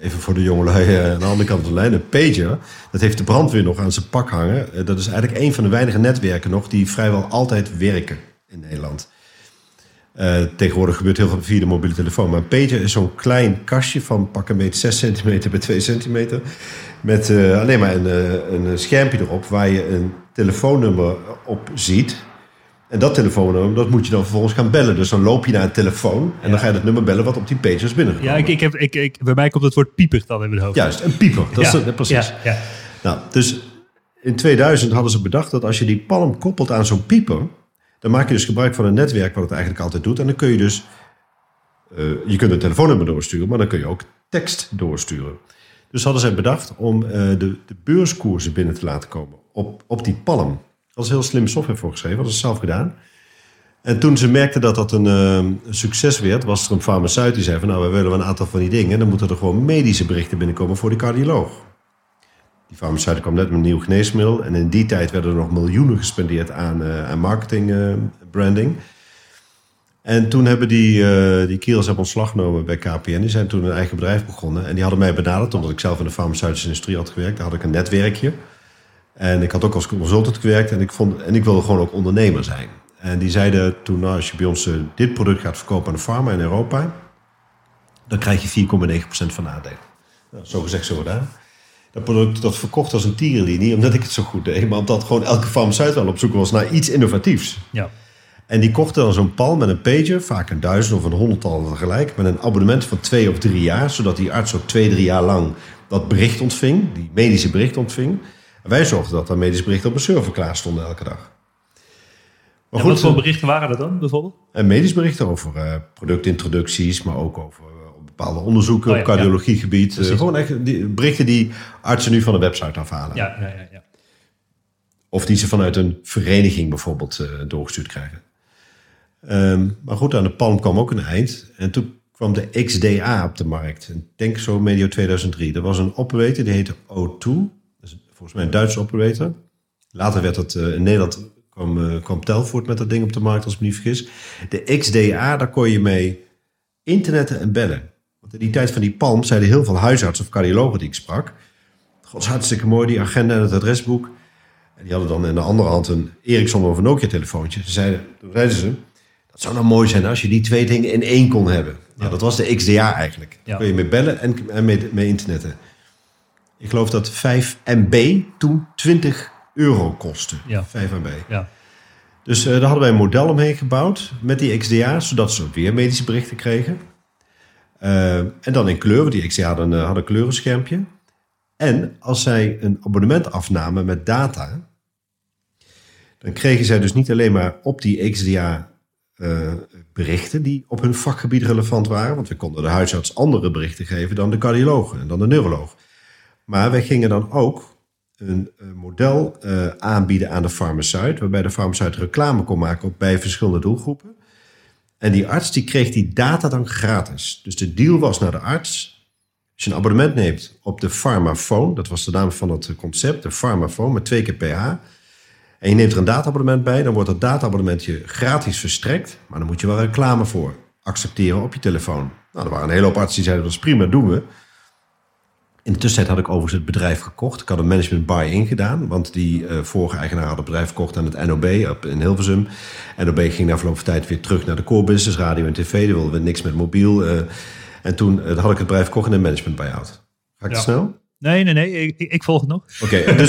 even voor de jongelui eh, aan de andere kant van de lijn, een pager, dat heeft de brandweer nog aan zijn pak hangen. Eh, Dat is eigenlijk een van de weinige netwerken nog die vrijwel altijd werken in Nederland. Eh, tegenwoordig gebeurt heel veel via de mobiele telefoon. Maar een pager is zo'n klein kastje van pak een beetje 6 centimeter bij 2 centimeter. Met alleen maar een, een schermpje erop waar je een telefoonnummer op ziet. En dat telefoonnummer, dat moet je dan vervolgens gaan bellen. Dus dan loop je naar een telefoon en dan ga je het nummer bellen wat op die page is binnengekomen. Ja, ik, ik heb, ik, ik, bij mij komt het woord pieper dan in mijn hoofd. Juist, een pieper. Dat is precies. Ja, ja. Nou, dus in 2000 hadden ze bedacht dat als je die palm koppelt aan zo'n pieper, dan maak je dus gebruik van een netwerk wat het eigenlijk altijd doet. En dan kun je dus, eh, je kunt een telefoonnummer doorsturen, maar dan kun je ook tekst doorsturen. Dus hadden zij bedacht om eh, de, de beurskoersen binnen te laten komen op, op die palm. Is heel slim software voor geschreven, is zelf gedaan. En toen ze merkten dat dat een eh, een succes werd, was er een farmaceut die zei van nou, we willen een aantal van die dingen. En dan moeten er gewoon medische berichten binnenkomen voor de cardioloog. Die farmaceut kwam net met een nieuw geneesmiddel. En in die tijd werden er nog miljoenen gespendeerd aan, eh, aan marketing, eh, branding. En toen hebben die, eh die kerels hebben ontslag genomen bij KPN. Die zijn toen een eigen bedrijf begonnen. En die hadden mij benaderd, omdat ik zelf in de farmaceutische industrie had gewerkt. Daar had ik een netwerkje. En ik had ook als consultant gewerkt. En ik, vond, en ik wilde gewoon ook ondernemer zijn. En die zeiden toen, nou, als je bij ons eh, dit product gaat verkopen aan de farma in Europa... dan krijg je 4,9% van aandelen. Nou, zo gezegd, zo gedaan. Dat product dat verkocht als een tierenlinie, niet omdat ik het zo goed deed... maar omdat gewoon elke farmaceut wel op zoek was naar iets innovatiefs. Ja. En die kochten dan zo'n pal met een pager, vaak een duizend of een honderdtal tegelijk, met een abonnement van twee of drie jaar, zodat die arts ook twee, drie jaar lang dat bericht ontving, die medische bericht ontving. Wij zorgden dat dat medische berichten op een server klaar stonden elke dag. Maar wat voor berichten waren dat dan bijvoorbeeld? en medisch berichten over eh, productintroducties, maar ook over eh, bepaalde onderzoeken Oh ja, op cardiologiegebied. Eh, Precies. gewoon echt die, berichten die artsen nu van de website afhalen. Ja, ja, ja. ja. Of die ze vanuit een vereniging bijvoorbeeld eh, doorgestuurd krijgen. Ehm, maar goed, aan de Palm kwam ook een eind. En toen kwam de XDA op de markt. Denk zo medio 2003. Er was een operator, die heette O2. Dat volgens mij een Duitse operator. Later werd het eh, in Nederland kwam, eh, kwam Telfort met dat ding op de markt, als ik me niet vergis. De XDA, daar kon je mee internetten en bellen. Want in die tijd van die Palm zeiden heel veel huisartsen of cardiologen die ik sprak... God, hartstikke mooi, die agenda en het adresboek. En die hadden dan in de andere hand een Ericsson of een Nokia-telefoontje. Ze zeiden, toen zeiden ze, dat zou nou mooi zijn als je die twee dingen in één kon hebben. Ja, dat was de XDA eigenlijk. Daar Ja. kun je mee bellen en, en mee, mee internetten. Ik geloof dat 5 MB toen 20 euro kostte. Ja. 5 MB. ja. Dus eh, daar hadden wij een model omheen gebouwd met die XDA, zodat ze weer medische berichten kregen. Eh, en dan in kleur, want die XDA hadden, eh, hadden een kleurenschermpje. En als zij een abonnement afnamen met data, dan kregen zij dus niet alleen maar op die XDA berichten die op hun vakgebied relevant waren, want we konden de huisarts andere berichten geven dan de cardioloog en dan de neuroloog. Maar wij gingen dan ook een, eh, model eh, aanbieden aan de farmaceut, waarbij de farmaceut reclame kon maken op, bij verschillende doelgroepen. En die arts die kreeg die data dan gratis. Dus de deal was naar de arts. Als je een abonnement neemt op de Pharmaphone, dat was de naam van het concept, de Pharmaphone met twee keer PH. En je neemt er een dataabonnement bij, dan wordt dat dataabonnement je gratis verstrekt. Maar dan moet je wel reclame voor accepteren op je telefoon. Nou, er waren een hele hoop artsen die zeiden dat is prima, doen we. In de tussentijd had ik overigens het bedrijf gekocht. Ik had een management buy-in gedaan. Want die eh, vorige eigenaar had het bedrijf verkocht aan het NOB op, in Hilversum. NOB ging na verloop van tijd weer terug naar de core business, radio en tv. Daar wilden we niks met mobiel. eh. En toen eh, had ik het bedrijf verkocht in een management buyout. Ga ik te snel? Nee, nee, nee. Ik, ik- ik volg het nog. Oké, en dus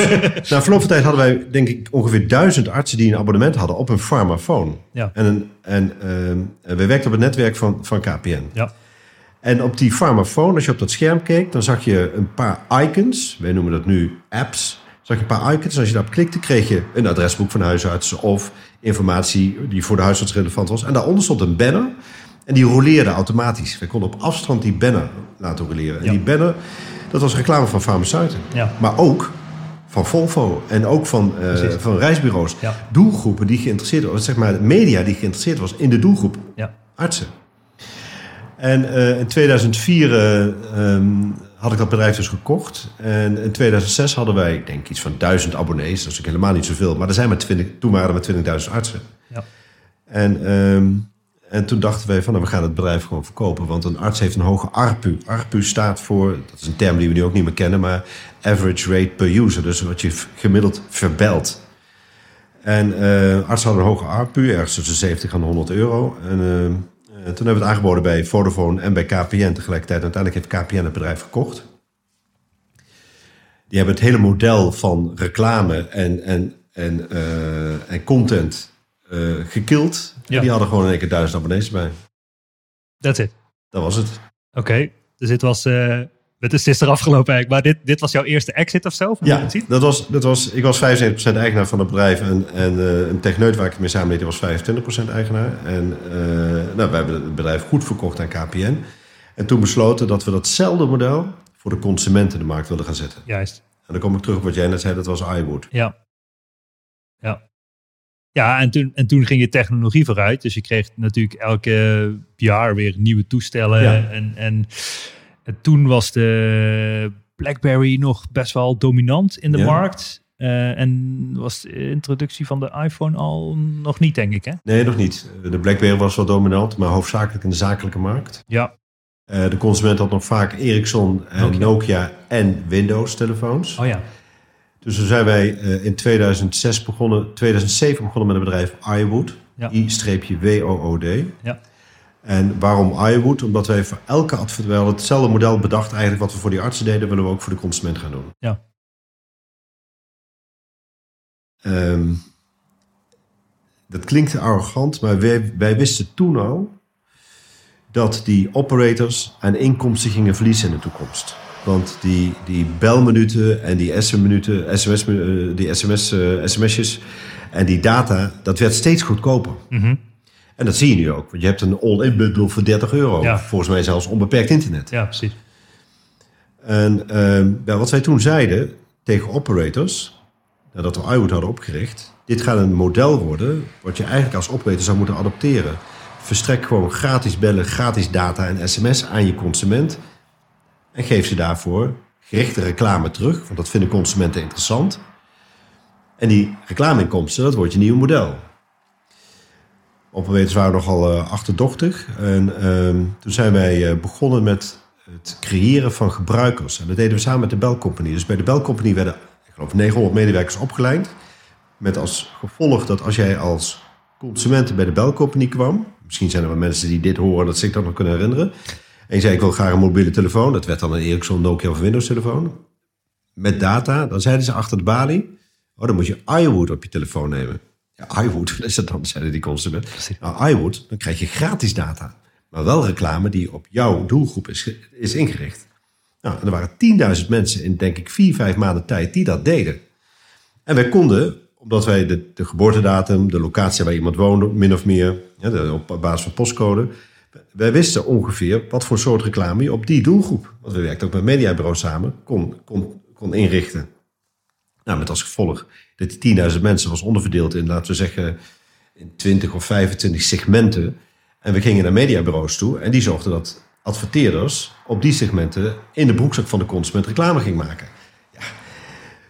na verloop van tijd hadden wij denk ik ongeveer duizend artsen die een abonnement hadden op een farmafoon. Ja. En, een, en ehm, en wij werkten op het netwerk van, van KPN. Ja. En op die farmafoon, als je op dat scherm keek, dan zag je een paar icons. Wij noemen dat nu apps. Zag je een paar icons. En als je daarop klikte, kreeg je een adresboek van de huisarts of informatie die voor de huisarts relevant was. En daaronder stond een banner. En die roleerde automatisch. We konden op afstand die banner laten roleren. En Ja. die banner, dat was reclame van farmaceuten. Ja. Maar ook van Volvo en ook van, eh, van reisbureaus. Ja. Doelgroepen die geïnteresseerd waren, zeg maar media die geïnteresseerd was in de doelgroep Ja. artsen. En eh, in 2004 eh, ehm, had ik dat bedrijf dus gekocht. En in 2006 hadden wij, ik denk iets van 1000 abonnees. Dat is natuurlijk helemaal niet zoveel. Maar er zijn maar 20, toen waren er maar 20.000 artsen. Ja. En, ehm, en toen dachten wij van, nou, we gaan het bedrijf gewoon verkopen. Want een arts heeft een hoge ARPU. ARPU staat voor, dat is een term die we nu ook niet meer kennen, maar average rate per user. Dus wat je gemiddeld verbelt. En eh artsen hadden een hoge ARPU, ergens tussen 70 en 100 euro. En eh, eh, toen hebben we het aangeboden bij Vodafone en bij KPN tegelijkertijd. Uiteindelijk heeft KPN het bedrijf gekocht. Die hebben het hele model van reclame en, en, en, eh, en content eh gekild. Ja. Die hadden gewoon in één keer duizend abonnees bij. That's it. Dat was het. Oké. Dus dit was... eh het is, er afgelopen eigenlijk. Maar dit, dit was jouw eerste exit of zo? Ja, het zien? dat was, dat was, ik was 75% eigenaar van het bedrijf. En, en eh, een techneut waar ik mee samendeed, die was 25% eigenaar. En eh, nou, we hebben het bedrijf goed verkocht aan KPN. En toen besloten dat we datzelfde model voor de consumenten in de markt wilden gaan zetten. Juist. En dan kom ik terug op wat jij net zei, dat was iWood. Ja. Ja. Ja, en toen, en toen ging je technologie vooruit. Dus je kreeg natuurlijk elke jaar weer nieuwe toestellen. Ja. En, en, en toen was de BlackBerry nog best wel dominant in de Ja. markt. Eh, en was de introductie van de iPhone al nog niet, denk ik, hè? Nee, nog niet. De BlackBerry was wel dominant, maar hoofdzakelijk in de zakelijke markt. Ja. Eh, de consument had nog vaak Ericsson en Nokia. Nokia en Windows telefoons. Oh ja. Dus toen zijn wij eh, in 2006 begonnen, 2007 begonnen met het bedrijf iWood. Ja. I-W-O-O-D. Ja. En waarom iWood? Omdat wij voor elke advertentie, we hadden hetzelfde model bedacht eigenlijk wat we voor die artsen deden, willen we ook voor de consument gaan doen. Ja. Ehm, dat klinkt arrogant, maar wij, wij wisten toen al dat die operators aan inkomsten gingen verliezen in de toekomst. Want die, die belminuten en die SM-minuten, SMS, eh, die SMS, eh, sms'jes en die data, dat werd steeds goedkoper. Mhm. En dat zie je nu ook. Want je hebt een all-in bundle voor 30 euro. Ja. Volgens mij zelfs onbeperkt internet. Ja, precies. En ja, wat wij toen zeiden tegen operators, nadat we iWood hadden opgericht, dit gaat een model worden wat je eigenlijk als operator zou moeten adopteren. Verstrek gewoon gratis bellen, gratis data en sms aan je consument en geef ze daarvoor gerichte reclame terug, want dat vinden consumenten interessant. En die reclameinkomsten, dat wordt je nieuwe model. Operators waren nogal eh, achterdochtig. En ehm, toen zijn wij eh, begonnen met het creëren van gebruikers. En dat deden we samen met de Bell Company. Dus bij de Bell Company werden, ik geloof, 900 medewerkers opgeleid. Met als gevolg dat als jij als consument bij de Bell Company kwam... Misschien zijn er wel mensen die dit horen dat zich dat nog kunnen herinneren. En je zei, ik wil graag een mobiele telefoon. Dat werd dan een Ericsson, Nokia of Windows telefoon. Met data, dan zeiden ze achter de balie... Oh, dan moet je iWood op je telefoon nemen. Ja, iWood, is dat dan? Zeiden die consumenten. Nou, iWood, dan krijg je gratis data. Maar wel reclame die op jouw doelgroep is, is ingericht. Nou, en er waren 10.000 mensen in, denk ik, vier, vijf maanden tijd die dat deden. En wij konden, omdat wij de, de geboortedatum, de locatie waar iemand woonde, min of meer, ja, de- op basis van postcode, wij wisten ongeveer wat voor soort reclame je op die doelgroep, want we werkten ook met mediabureaus samen, kon, kon, kon inrichten. Nou, met als gevolg dat die 10.000 mensen was onderverdeeld in, laten we zeggen, in 20 of 25 segmenten. En we gingen naar mediabureaus toe en die zorgden dat adverteerders op die segmenten in de broekzak van de consument reclame gingen maken. Ja,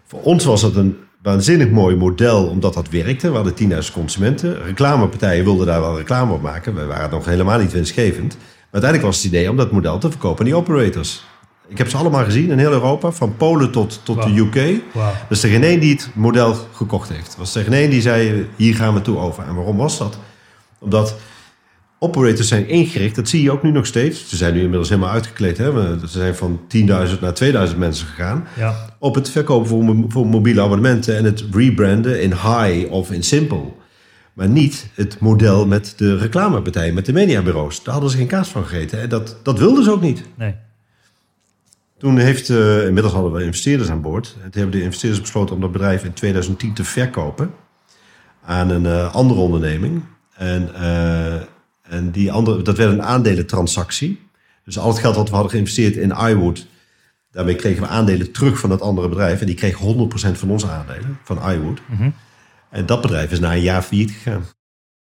voor ons was dat een waanzinnig mooi model omdat dat werkte. We hadden 10.000 consumenten. Reclamepartijen wilden daar wel reclame op maken. We waren nog helemaal niet winstgevend. Uiteindelijk was het idee om dat model te verkopen aan die operators. Ik heb ze allemaal gezien in heel Europa, van Polen tot, tot de UK. Dus er geen één die het model gekocht heeft. Was er geen één die zei, hier gaan we toe over. En waarom was dat? Omdat operators zijn ingericht, dat zie je ook nu nog steeds. Ze zijn nu inmiddels helemaal uitgekleed. Hè? Ze zijn van 10.000 naar 2000 mensen gegaan. Ja, Op het verkopen voor, mo- voor mobiele abonnementen en het rebranden in high of in simple. Maar niet het model met de reclamepartij, met de mediabureaus. Daar hadden ze geen kaas van gegeten. En dat, dat wilden ze ook niet. nee. Toen heeft, eh, inmiddels hadden we investeerders aan boord. En toen hebben de investeerders besloten om dat bedrijf in 2010 te verkopen aan een eh, andere onderneming. En, eh, en die andere, dat werd een aandelentransactie. Dus al het geld wat we hadden geïnvesteerd in iWood, daarmee kregen we aandelen terug van dat andere bedrijf. En die kreeg 100% van onze aandelen, van iWood. Mhm. En dat bedrijf is na een jaar failliet gegaan.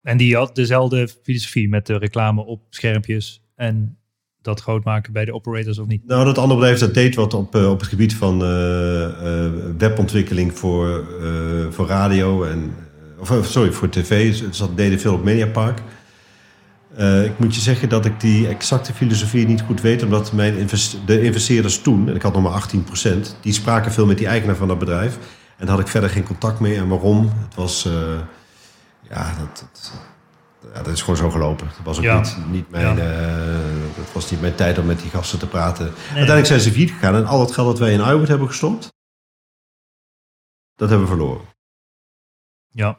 En die had dezelfde filosofie met de reclame op schermpjes en dat groot maken bij de operators of niet? Nou, dat andere bedrijf dat deed wat op, eh, op het gebied van eh, eh, webontwikkeling voor, voor radio en of, sorry, voor tv. Ze ze deden veel op Mediapark. Ik moet je zeggen dat ik die exacte filosofie niet goed weet, omdat mijn de investeerders toen, en ik had nog maar 18%, die spraken veel met die eigenaar van dat bedrijf. En daar had ik verder geen contact mee. En waarom? Het was, ja, dat, dat, ja, dat is gewoon zo gelopen. Dat was ook Ja. niet, niet mijn, Ja. eh, dat was niet mijn tijd om met die gasten te praten. Uiteindelijk zijn ze failliet gegaan en al het geld dat wij in iWood hebben gestopt, dat hebben we verloren. Ja,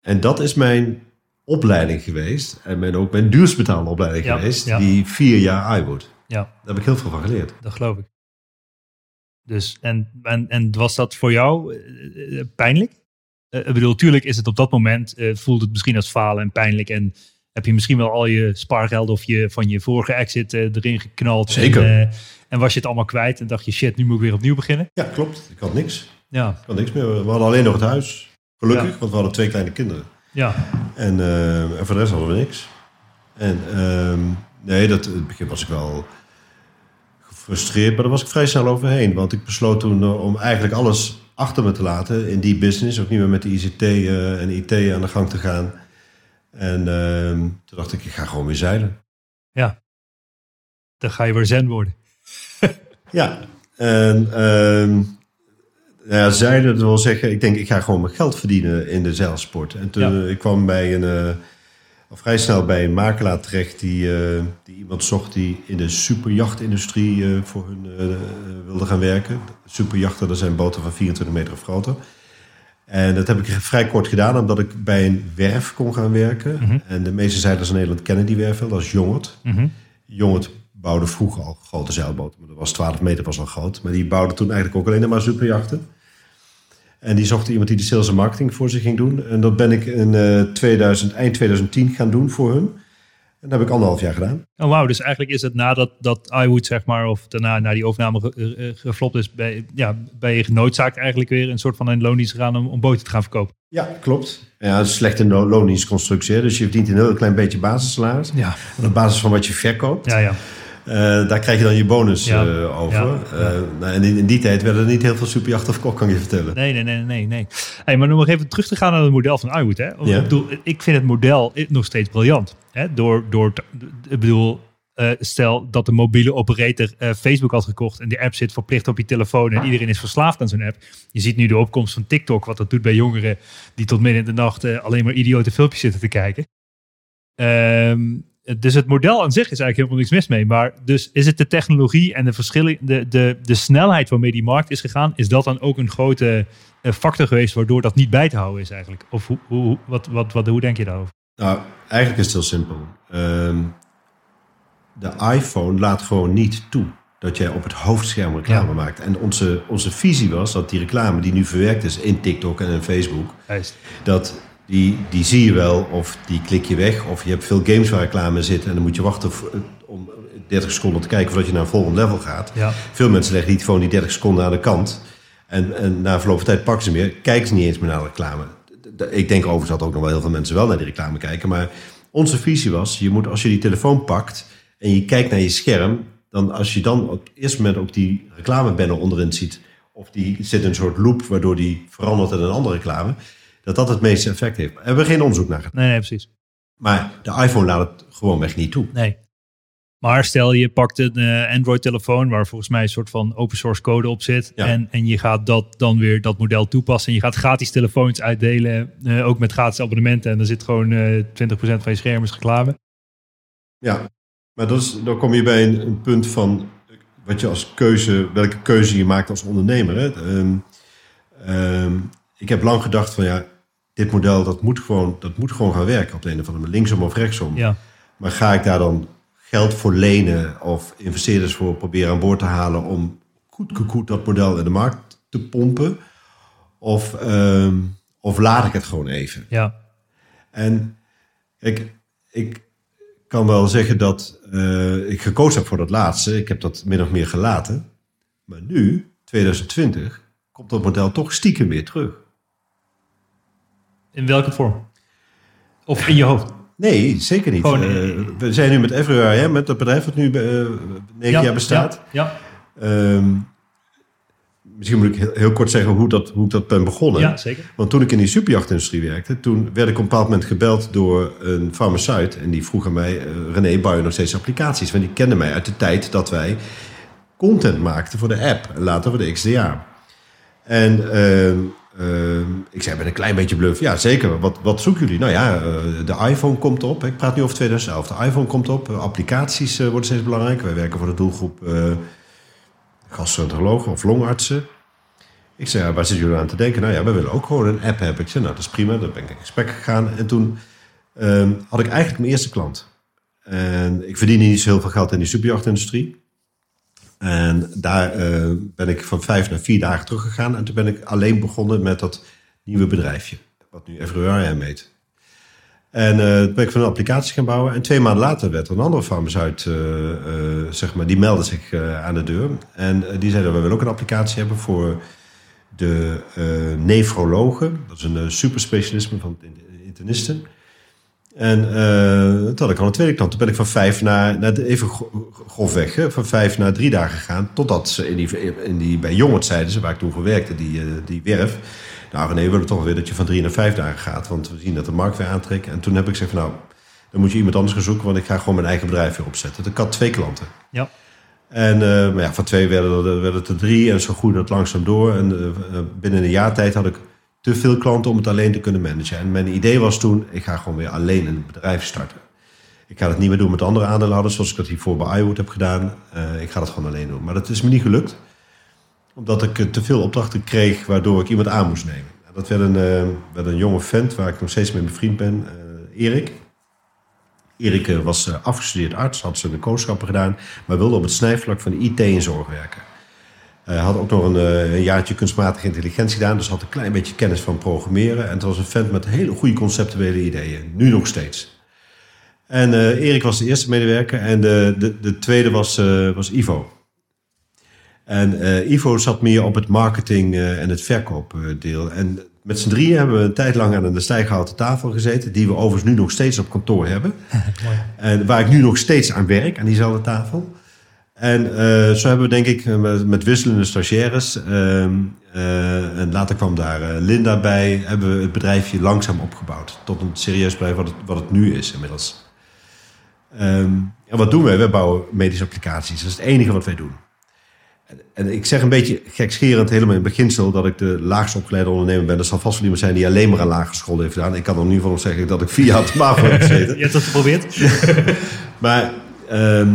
En dat is mijn opleiding geweest. En mijn, ook mijn duurst betaalde opleiding Ja, geweest. ja. Die vier jaar iWood. ja, Daar heb ik heel veel van geleerd. dat geloof ik. Dus, en, en, en was dat voor jou eh, eh, pijnlijk? Eh, ik bedoel, tuurlijk is het op dat moment, eh, voelt het misschien als falen en pijnlijk. En heb je misschien wel al je spaargeld of je van je vorige exit eh, erin geknald. Zeker. En, en was je het allemaal kwijt en dacht je, shit, nu moet ik weer opnieuw beginnen. Ja, klopt. Ik had niks. Ja, Ik had niks meer. We hadden alleen nog het huis. Gelukkig, Ja. want we hadden twee kleine kinderen. ja, En, eh, en voor de rest hadden we niks. En ehm, nee, dat, in het begin was ik wel gefrustreerd, maar daar was ik vrij snel overheen. Want ik besloot toen om eigenlijk alles achter me te laten in die business. Ook niet meer met de ICT eh, en IT aan de gang te gaan. En ehm, toen dacht ik, ik ga gewoon weer zeilen. dan ga je weer zen worden. Ja, en ehm, ja, zeilen, wil zeggen, ik denk, ik ga gewoon mijn geld verdienen in de zeilsport. En toen Ja. eh, ik kwam bij een, eh, al vrij snel bij een makelaar terecht die, eh, die iemand zocht die in de superjachtindustrie eh, voor hun eh, wilde gaan werken. Superjachten, dat zijn boten van 24 meter of groter. En dat heb ik vrij kort gedaan, omdat ik bij een werf kon gaan werken. Mhm. En de meeste zeilers in Nederland kennen die werf wel, dat is Jongert. Mhm. Jongert bouwde vroeger al grote zeilboten. Maar dat was 12 meter was al groot. Maar die bouwde toen eigenlijk ook alleen maar superjachten. En die zocht iemand die de sales en marketing voor zich ging doen. En dat ben ik in eh 2000, eind 2010 gaan doen voor hun. En dat heb ik anderhalf jaar gedaan. Oh, wauw, dus eigenlijk is het nadat dat iWood, zeg maar, of daarna na die overname ge- eh, eh, geflopt is, ben, ja, ben je genoodzaakt eigenlijk weer een soort van een loondienst gegaan om, om boten te gaan verkopen. Ja, klopt. Ja, het is een slechte lo- loondienstconstructie. hè. Dus je verdient een heel klein beetje basissalaris. Ja, op basis van wat je verkoopt. ja, ja. Eh, daar krijg je dan je bonus eh, over. Ja. Eh, nou, en in, in die tijd werden er niet heel veel superjachten verkocht, kan ik je vertellen. Nee, nee, nee, nee, nee. Hey, maar om nog even terug te gaan naar het model van iWood. Hè? Ik, bedoel, ik vind het model nog steeds briljant. Hè? Door, door, ik bedoel, stel dat de mobiele operator Facebook had gekocht en die app zit verplicht op je telefoon en iedereen is verslaafd aan zo'n app. Je ziet nu de opkomst van TikTok, wat dat doet bij jongeren die tot midden in de nacht alleen maar idiote filmpjes zitten te kijken. Ehm, dus het model aan zich is eigenlijk helemaal niks mis mee. Maar dus is het de technologie en de verschillen, de, de, de snelheid waarmee die markt is gegaan, is dat dan ook een grote eh, factor geweest waardoor dat niet bij te houden is eigenlijk? Of hoe, hoe, wat, wat, wat, hoe denk je daarover? Nou, eigenlijk is het heel simpel. Ehm, de iPhone laat gewoon niet toe dat jij op het hoofdscherm reclame Ja. maakt. En onze, onze visie was dat die reclame die nu verwerkt is in TikTok en in Facebook, Juist. dat die, die zie je wel of die klik je weg. Of je hebt veel games waar reclame in zit en dan moet je wachten om 30 seconden te kijken voordat je naar een volgend level gaat. Ja. Veel mensen leggen die gewoon die 30 seconden aan de kant. En, en na verloop van tijd pakken ze meer. Kijken ze niet eens meer naar de reclame. Ik denk overigens dat ook nog wel heel veel mensen wel naar die reclame kijken. Maar onze visie was, je moet als je die telefoon pakt en je kijkt naar je scherm. Dan als je dan op het eerste moment ook die reclamebanner onderin ziet. Of die zit in een soort loop waardoor die verandert in een andere reclame. Dat dat het meeste effect heeft. Hebben we geen onderzoek naar gedaan. Nee, nee, precies. Maar de iPhone laat het gewoon weg niet toe. Nee. Maar stel je pakt een eh, Android-telefoon waar volgens mij een soort van open source code op zit. Ja. En, en je gaat dat dan weer dat model toepassen. En je gaat gratis telefoons uitdelen, eh, ook met gratis abonnementen. En dan zit gewoon eh 20% van je scherm is reclame. Ja, maar dat is, dan kom je bij een, een punt van wat je als keuze, welke keuze je maakt als ondernemer. Hè? Ehm, ehm, ik heb lang gedacht van ja, dit model dat moet, gewoon, dat moet gewoon gaan werken op de een of andere manier, linksom of rechtsom. Ja, Maar ga ik daar dan geld voor lenen of investeerders voor proberen aan boord te halen om goed dat model in de markt te pompen? Of, ehm, of laat ik het gewoon even? ja, En ik, ik kan wel zeggen dat eh, ik gekozen heb voor dat laatste. Ik heb dat min of meer gelaten. Maar nu, 2020, komt dat model toch stiekem weer terug. In welke vorm? Of in je hoofd? Nee, zeker niet. Gewoon, Eh, we zijn nu met Everywhere, hè, met dat bedrijf dat nu eh, negen jaar bestaat. Ja, Ehm, misschien moet ik heel, heel kort zeggen hoe, dat, hoe ik dat ben begonnen. ja, zeker. Want toen ik in die superjachtindustrie werkte, toen werd ik op een bepaald moment gebeld door een farmaceut. En die vroeg aan mij, eh, René, bouw je nog steeds applicaties? Want die kende mij uit de tijd dat wij content maakten voor de app. En later voor de XDA. En ehm, ik zei met een klein beetje bluff, ja zeker, wat, wat zoeken jullie? Nou ja, eh, de iPhone komt op. Ik praat nu over 2011. De iPhone komt op, eh, applicaties eh, worden steeds belangrijk. Wij werken voor de doelgroep gastroenterologen of longartsen. Ik zei, waar zitten jullie aan te denken? Nou ja, we willen ook gewoon een app hebben. Ik zei, nou, dat is prima. Dan ben ik in gesprek gegaan. En toen ehm, had ik eigenlijk mijn eerste klant. En ik verdiende niet zo heel veel geld in die superjachtindustrie. En daar eh, ben ik van vijf naar vier dagen teruggegaan. En toen ben ik alleen begonnen met dat nieuwe bedrijfje. Wat nu Everywhere heet. En eh, toen ben ik van een applicatie gaan bouwen. En twee maanden later werd er een andere farmaceut, eh, zeg maar, die meldde zich aan de deur. En die zei dat we willen ook een applicatie hebben voor de nefrologen. Dat is een superspecialisme van internisten. En eh, toen had ik al een tweede klant. Toen ben ik van vijf naar, even gro- grofweg, hè, van vijf naar drie dagen gegaan. Totdat ze in die, in die, bij Jongert zeiden ze, waar ik toen voor werkte, die, eh, die werf. Nou René, we willen toch weer dat je van drie naar vijf dagen gaat. Want we zien dat de markt weer aantrekt. En toen heb ik gezegd van nou, dan moet je iemand anders gaan zoeken. Want ik ga gewoon mijn eigen bedrijf weer opzetten. Dus ik had twee klanten. Ja, En eh, maar ja, van twee werden, er- het er drie en zo groeide het langzaam door. En binnen een jaar tijd had ik te veel klanten om het alleen te kunnen managen. En mijn idee was toen, ik ga gewoon weer alleen een bedrijf starten. Ik ga het niet meer doen met andere aandeelhouders, zoals ik dat hiervoor bij iWood heb gedaan. Eh, ik ga dat gewoon alleen doen. Maar dat is me niet gelukt, omdat ik eh, te veel opdrachten kreeg, waardoor ik iemand aan moest nemen. En Dat werd een, eh, werd een jonge vent, waar ik nog steeds mee bevriend ben, eh, Erik. Erik was afgestudeerd arts, had zijn kooschappen gedaan, maar wilde op het snijvlak van IT en zorg werken. Hij had ook nog een, eh, een jaartje kunstmatige intelligentie gedaan, dus had een klein beetje kennis van programmeren. En het was een vent met hele goede conceptuele ideeën, nu nog steeds. En eh, Erik was de eerste medewerker en de, de, de tweede was, eh, was Ivo. En eh, Ivo zat meer op het marketing eh, en het verkoopdeel. En met z'n drieën hebben we een tijd lang aan de stijghouten tafel gezeten, die we overigens nu nog steeds op kantoor hebben. *laughs* En waar ik nu nog steeds aan werk, aan diezelfde tafel. En eh, zo hebben we denk ik eh, met, met wisselende stagiaires, ehm, eh, en later kwam daar Linda bij, hebben we het bedrijfje langzaam opgebouwd. Tot een serieus bedrijf wat het, wat het nu is inmiddels. Ehm, en wat doen wij? We bouwen medische applicaties. Dat is het enige wat wij doen. En, en ik zeg een beetje gekscherend helemaal in het beginsel dat ik de laagst opgeleide ondernemer ben. Er zal vast wel iemand zijn die alleen maar een lagere school heeft gedaan. Ik kan er nu van zeggen dat ik vier jaar op de MAVO heb gezeten. *laughs* je hebt dat geprobeerd? *laughs* Maar ehm,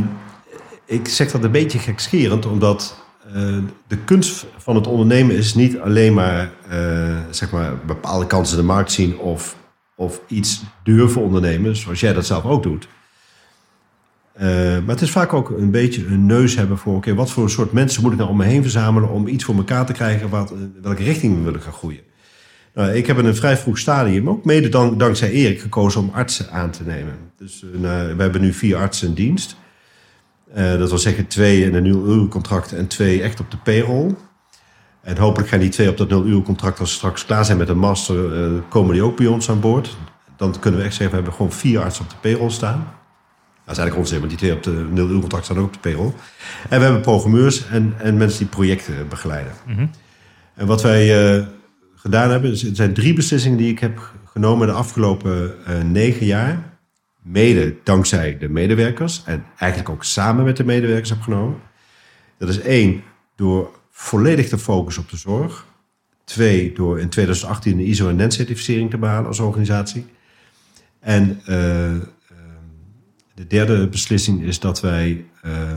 ik zeg dat een beetje gekscherend, omdat eh, de kunst van het ondernemen is niet alleen maar, eh, zeg maar bepaalde kansen in de markt zien of, of iets durven ondernemen, zoals jij dat zelf ook doet. Eh, maar het is vaak ook een beetje een neus hebben voor, oké, wat voor soort mensen moet ik nou om me heen verzamelen om iets voor elkaar te krijgen, wat, welke richting we willen gaan groeien. Nou, ik heb in een vrij vroeg stadium, ook mede dank, dankzij Erik, gekozen om artsen aan te nemen. Dus nou, we hebben nu vier artsen in dienst. Eh, dat wil zeggen twee in een nul uur contract en twee echt op de payroll. En hopelijk gaan die twee op dat nul uur contract, als ze straks klaar zijn met een master, eh, komen die ook bij ons aan boord. Dan kunnen we echt zeggen, we hebben gewoon vier artsen op de payroll staan. Dat is eigenlijk onzin, want die twee op de nul uur contract staan ook op de payroll. En we hebben programmeurs en, en mensen die projecten begeleiden. En wat wij eh, gedaan hebben, er zijn drie beslissingen die ik heb genomen de afgelopen negen jaar. Mede dankzij de medewerkers en eigenlijk ook samen met de medewerkers heb genomen. Dat is één, door volledig te focussen op de zorg. Twee, door in 2018 de ISO en NEN-certificering te behalen als organisatie. En eh, ehm, de derde beslissing is dat wij. eh,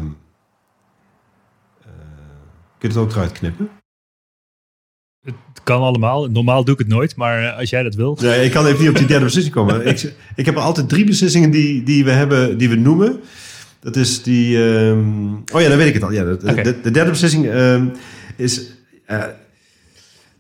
kun je het ook eruit knippen? Het kan allemaal. Normaal doe ik het nooit, maar eh, als jij dat wil. Nee, ik kan even niet op die derde beslissing komen. *laughs* ik, ik heb er altijd drie beslissingen die, die we hebben, die we noemen. Dat is die. ehm, oh ja, dan weet ik het al. Ja, de, Oké. de, de derde beslissing ehm, is. eh,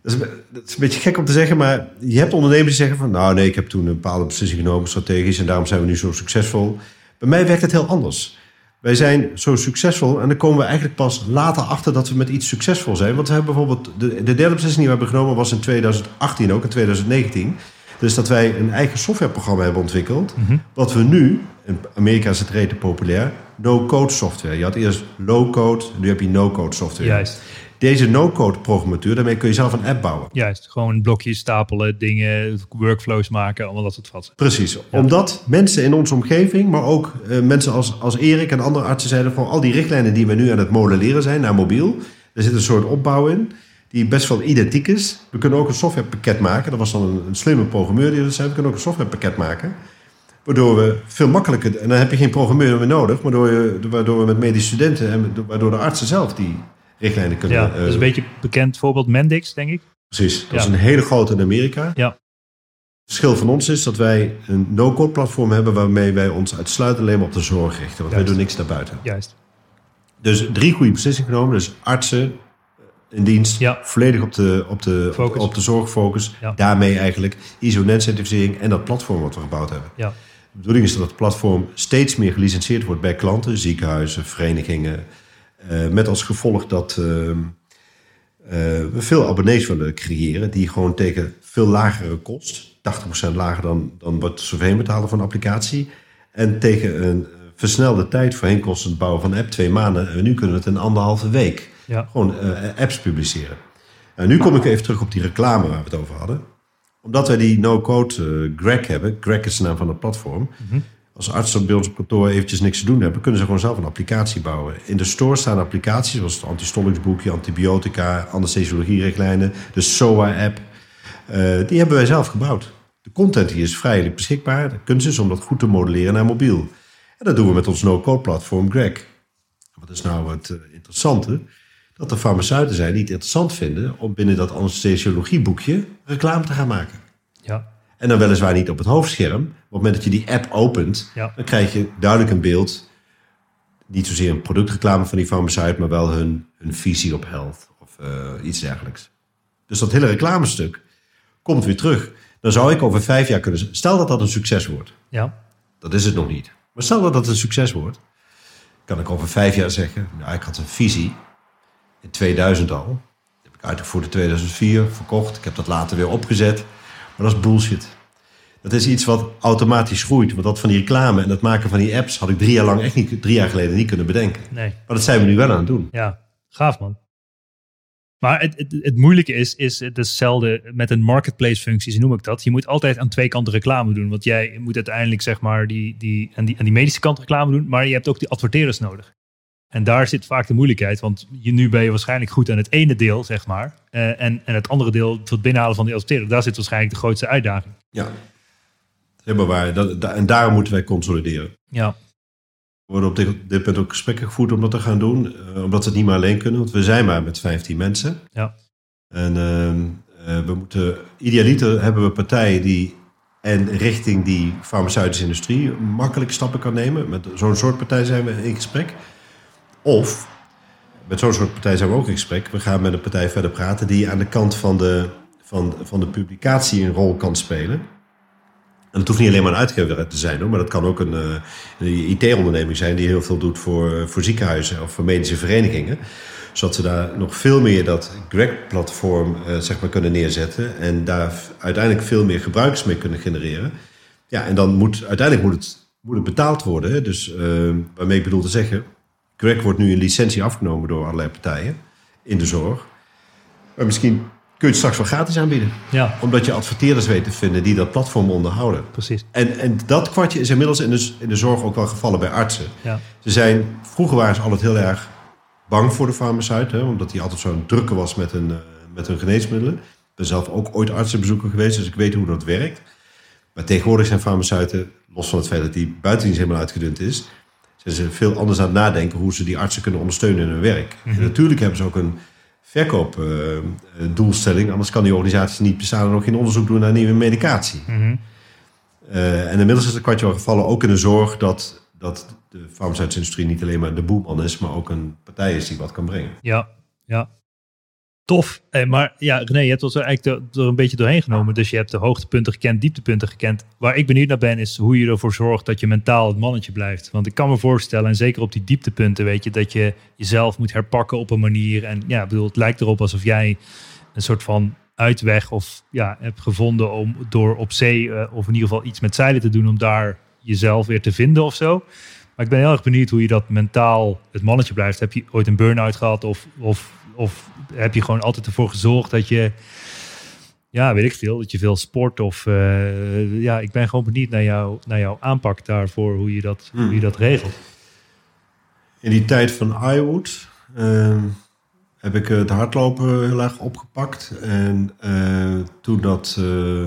dat, is, dat is een beetje gek om te zeggen, maar je hebt ondernemers die zeggen van... nou nee, ik heb toen een bepaalde beslissing genomen, strategisch... en daarom zijn we nu zo succesvol. Bij mij werkt het heel anders. Wij zijn zo succesvol en dan komen we eigenlijk pas later achter... dat we met iets succesvol zijn. Want we hebben bijvoorbeeld... de, de derde beslissing die we hebben genomen was in 2018 ook, in 2019... Dus dat wij een eigen softwareprogramma hebben ontwikkeld. Wat we nu, in Amerika is het rete populair, no-code software. Je had eerst low-code, nu heb je no-code software. Juist. Deze no-code programmatuur, daarmee kun je zelf een app bouwen. Juist. Gewoon blokjes stapelen, dingen, workflows maken, allemaal dat soort vatsen. Precies, omdat mensen in onze omgeving, maar ook eh, mensen als, als Erik en andere artsen zeiden van al die richtlijnen die we nu aan het modelleren zijn naar mobiel, er zit een soort opbouw in die best wel identiek is. We kunnen ook een softwarepakket maken. Dat was dan een, een slimme programmeur die dat zei. We kunnen ook een softwarepakket maken. Waardoor we veel makkelijker, en dan heb je geen programmeur meer nodig, waardoor, je, waardoor we met medische studenten en waardoor de artsen zelf die richtlijnen kunnen. Ja, eh, dat is een beetje bekend voorbeeld Mendix, denk ik. Precies, dat Ja. is een hele grote in Amerika. Ja. Het verschil van ons is dat wij een no-code platform hebben waarmee wij ons uitsluitend alleen maar op de zorg richten. Want wij doen niks daarbuiten. Juist. Dus drie goede beslissingen genomen. Dus artsen in dienst, Ja. volledig op de, op de, op, Focus. op de zorgfocus. Ja. Daarmee eigenlijk ISO-net-certificering en dat platform wat we gebouwd hebben. Ja. De bedoeling is dat het platform steeds meer gelicenseerd wordt bij klanten, ziekenhuizen, verenigingen. Eh, met als gevolg dat ehm, eh, we veel abonnees willen creëren die gewoon tegen veel lagere kost, 80% lager dan, dan wat ze voorheen betalen voor een applicatie. En tegen een versnelde tijd voorheen kost het bouwen van een app twee maanden. En nu kunnen we het in anderhalve week Ja. gewoon eh, apps publiceren. En nu kom ik even terug op die reclame waar we het over hadden. Omdat wij die no-code eh, Greg hebben. Greg is de naam van het platform. Als artsen bij ons op kantoor eventjes niks te doen hebben... kunnen ze gewoon zelf een applicatie bouwen. In de store staan applicaties zoals het antistollingsboekje... antibiotica, anesthesiologie-richtlijnen... de SOA-app. Eh, die hebben wij zelf gebouwd. De content hier is vrijelijk beschikbaar. De kunst is om dat goed te modelleren naar mobiel. En dat doen we met ons no-code platform Greg. Wat is nou het eh, interessante? Dat er farmaceuten zijn die het interessant vinden om binnen dat anesthesiologieboekje reclame te gaan maken. Ja. En dan weliswaar niet op het hoofdscherm. Maar op het moment dat je die app opent, Ja. dan krijg je duidelijk een beeld. Niet zozeer een productreclame van die farmaceut, maar wel hun, hun visie op health of eh, iets dergelijks. Dus dat hele reclamestuk komt weer terug. Dan zou ik over vijf jaar kunnen stel dat dat een succes wordt. Ja. Dat is het nog niet. Maar stel dat dat een succes wordt, kan ik over vijf jaar zeggen, nou, ik had een visie in 2000 al. Die heb ik uitgevoerd in 2004, verkocht. Ik heb dat later weer opgezet. Maar dat is bullshit. Dat is iets wat automatisch groeit. Want dat van die reclame en het maken van die apps had ik drie jaar lang echt niet, drie jaar geleden niet kunnen bedenken. Nee. Maar dat zijn we nu wel aan het doen. Ja. Gaaf, man. Maar het, het, het moeilijke is, is het is hetzelfde met een marketplace functie, zo noem ik dat. Je moet altijd aan twee kanten reclame doen. Want jij moet uiteindelijk zeg maar die, die, aan, die, aan die medische kant reclame doen. Maar je hebt ook die adverteerders nodig. En daar zit vaak de moeilijkheid. Want je, nu ben je waarschijnlijk goed aan het ene deel, zeg maar. Eh, en, en het andere deel, het binnenhalen van die adverteerder. Daar zit waarschijnlijk de grootste uitdaging. Ja. Helemaal waar. Dat, da- en daarom moeten wij consolideren. Ja, Er worden op dit, dit punt ook gesprekken gevoerd om dat te gaan doen. eh, omdat we het niet meer alleen kunnen. Want we zijn maar met 15 mensen. ja, En ehm, eh, we moeten, idealiter hebben we partijen die en richting die farmaceutische industrie makkelijk stappen kan nemen. Met zo'n soort partij zijn we in gesprek. Of met zo'n soort partij zijn we ook in gesprek. We gaan met een partij verder praten die aan de kant van de, van, van de publicatie een rol kan spelen. En dat hoeft niet alleen maar een uitgever te zijn, hoor, maar dat kan ook een, eh, een IT-onderneming zijn die heel veel doet voor, voor ziekenhuizen of voor medische verenigingen. Zodat ze daar nog veel meer dat Greg-platform eh, zeg maar kunnen neerzetten en daar uiteindelijk veel meer gebruikers mee kunnen genereren. Ja, en dan moet uiteindelijk moet het, moet het betaald worden. Dus eh, waarmee ik bedoel te zeggen, Greg wordt nu een licentie afgenomen door allerlei partijen in de zorg. Maar misschien kun je het straks wel gratis aanbieden. Ja, Omdat je adverteerders weet te vinden die dat platform onderhouden. precies. En, en dat kwartje is inmiddels in de, in de zorg ook wel gevallen bij artsen. Ja, Ze zijn, vroeger waren ze altijd heel erg bang voor de farmaceut, hè, omdat hij altijd zo'n drukke was met hun, eh, met hun geneesmiddelen. Ik ben zelf ook ooit artsenbezoeker geweest, dus ik weet hoe dat werkt. Maar tegenwoordig zijn farmaceuten, los van het feit dat die buitendienst helemaal uitgedund is, zijn ze veel anders aan het nadenken hoe ze die artsen kunnen ondersteunen in hun werk. En natuurlijk hebben ze ook een verkoopdoelstelling, anders kan die organisatie niet bestaan en nog geen onderzoek doen naar nieuwe medicatie. Mhm. Eh, en inmiddels is het kwartje wel gevallen, ook in de zorg, dat, dat de farmaceutische industrie niet alleen maar de boeman is, maar ook een partij is die wat kan brengen. ja, ja. Tof. Eh, maar ja, René, je hebt ons er eigenlijk er een beetje doorheen genomen. Dus je hebt de hoogtepunten gekend, dieptepunten gekend. Waar ik benieuwd naar ben, is hoe je ervoor zorgt dat je mentaal het mannetje blijft. Want ik kan me voorstellen, en zeker op die dieptepunten, weet je, dat je jezelf moet herpakken op een manier. En ja, bedoel, het lijkt erop alsof jij een soort van uitweg of ja, hebt gevonden om door op zee eh, of in ieder geval iets met zeilen te doen om daar jezelf weer te vinden of zo. Maar ik ben heel erg benieuwd hoe je dat mentaal het mannetje blijft. Heb je ooit een burn-out gehad of, of, of heb je gewoon altijd ervoor gezorgd dat je, ja, weet ik veel, dat je veel sport of eh, ja, ik ben gewoon benieuwd naar, jou, naar jouw aanpak daarvoor, hoe je dat, hoe je dat regelt. In die tijd van iWood ehm, heb ik het hardlopen heel erg opgepakt. En eh, toen, dat, eh,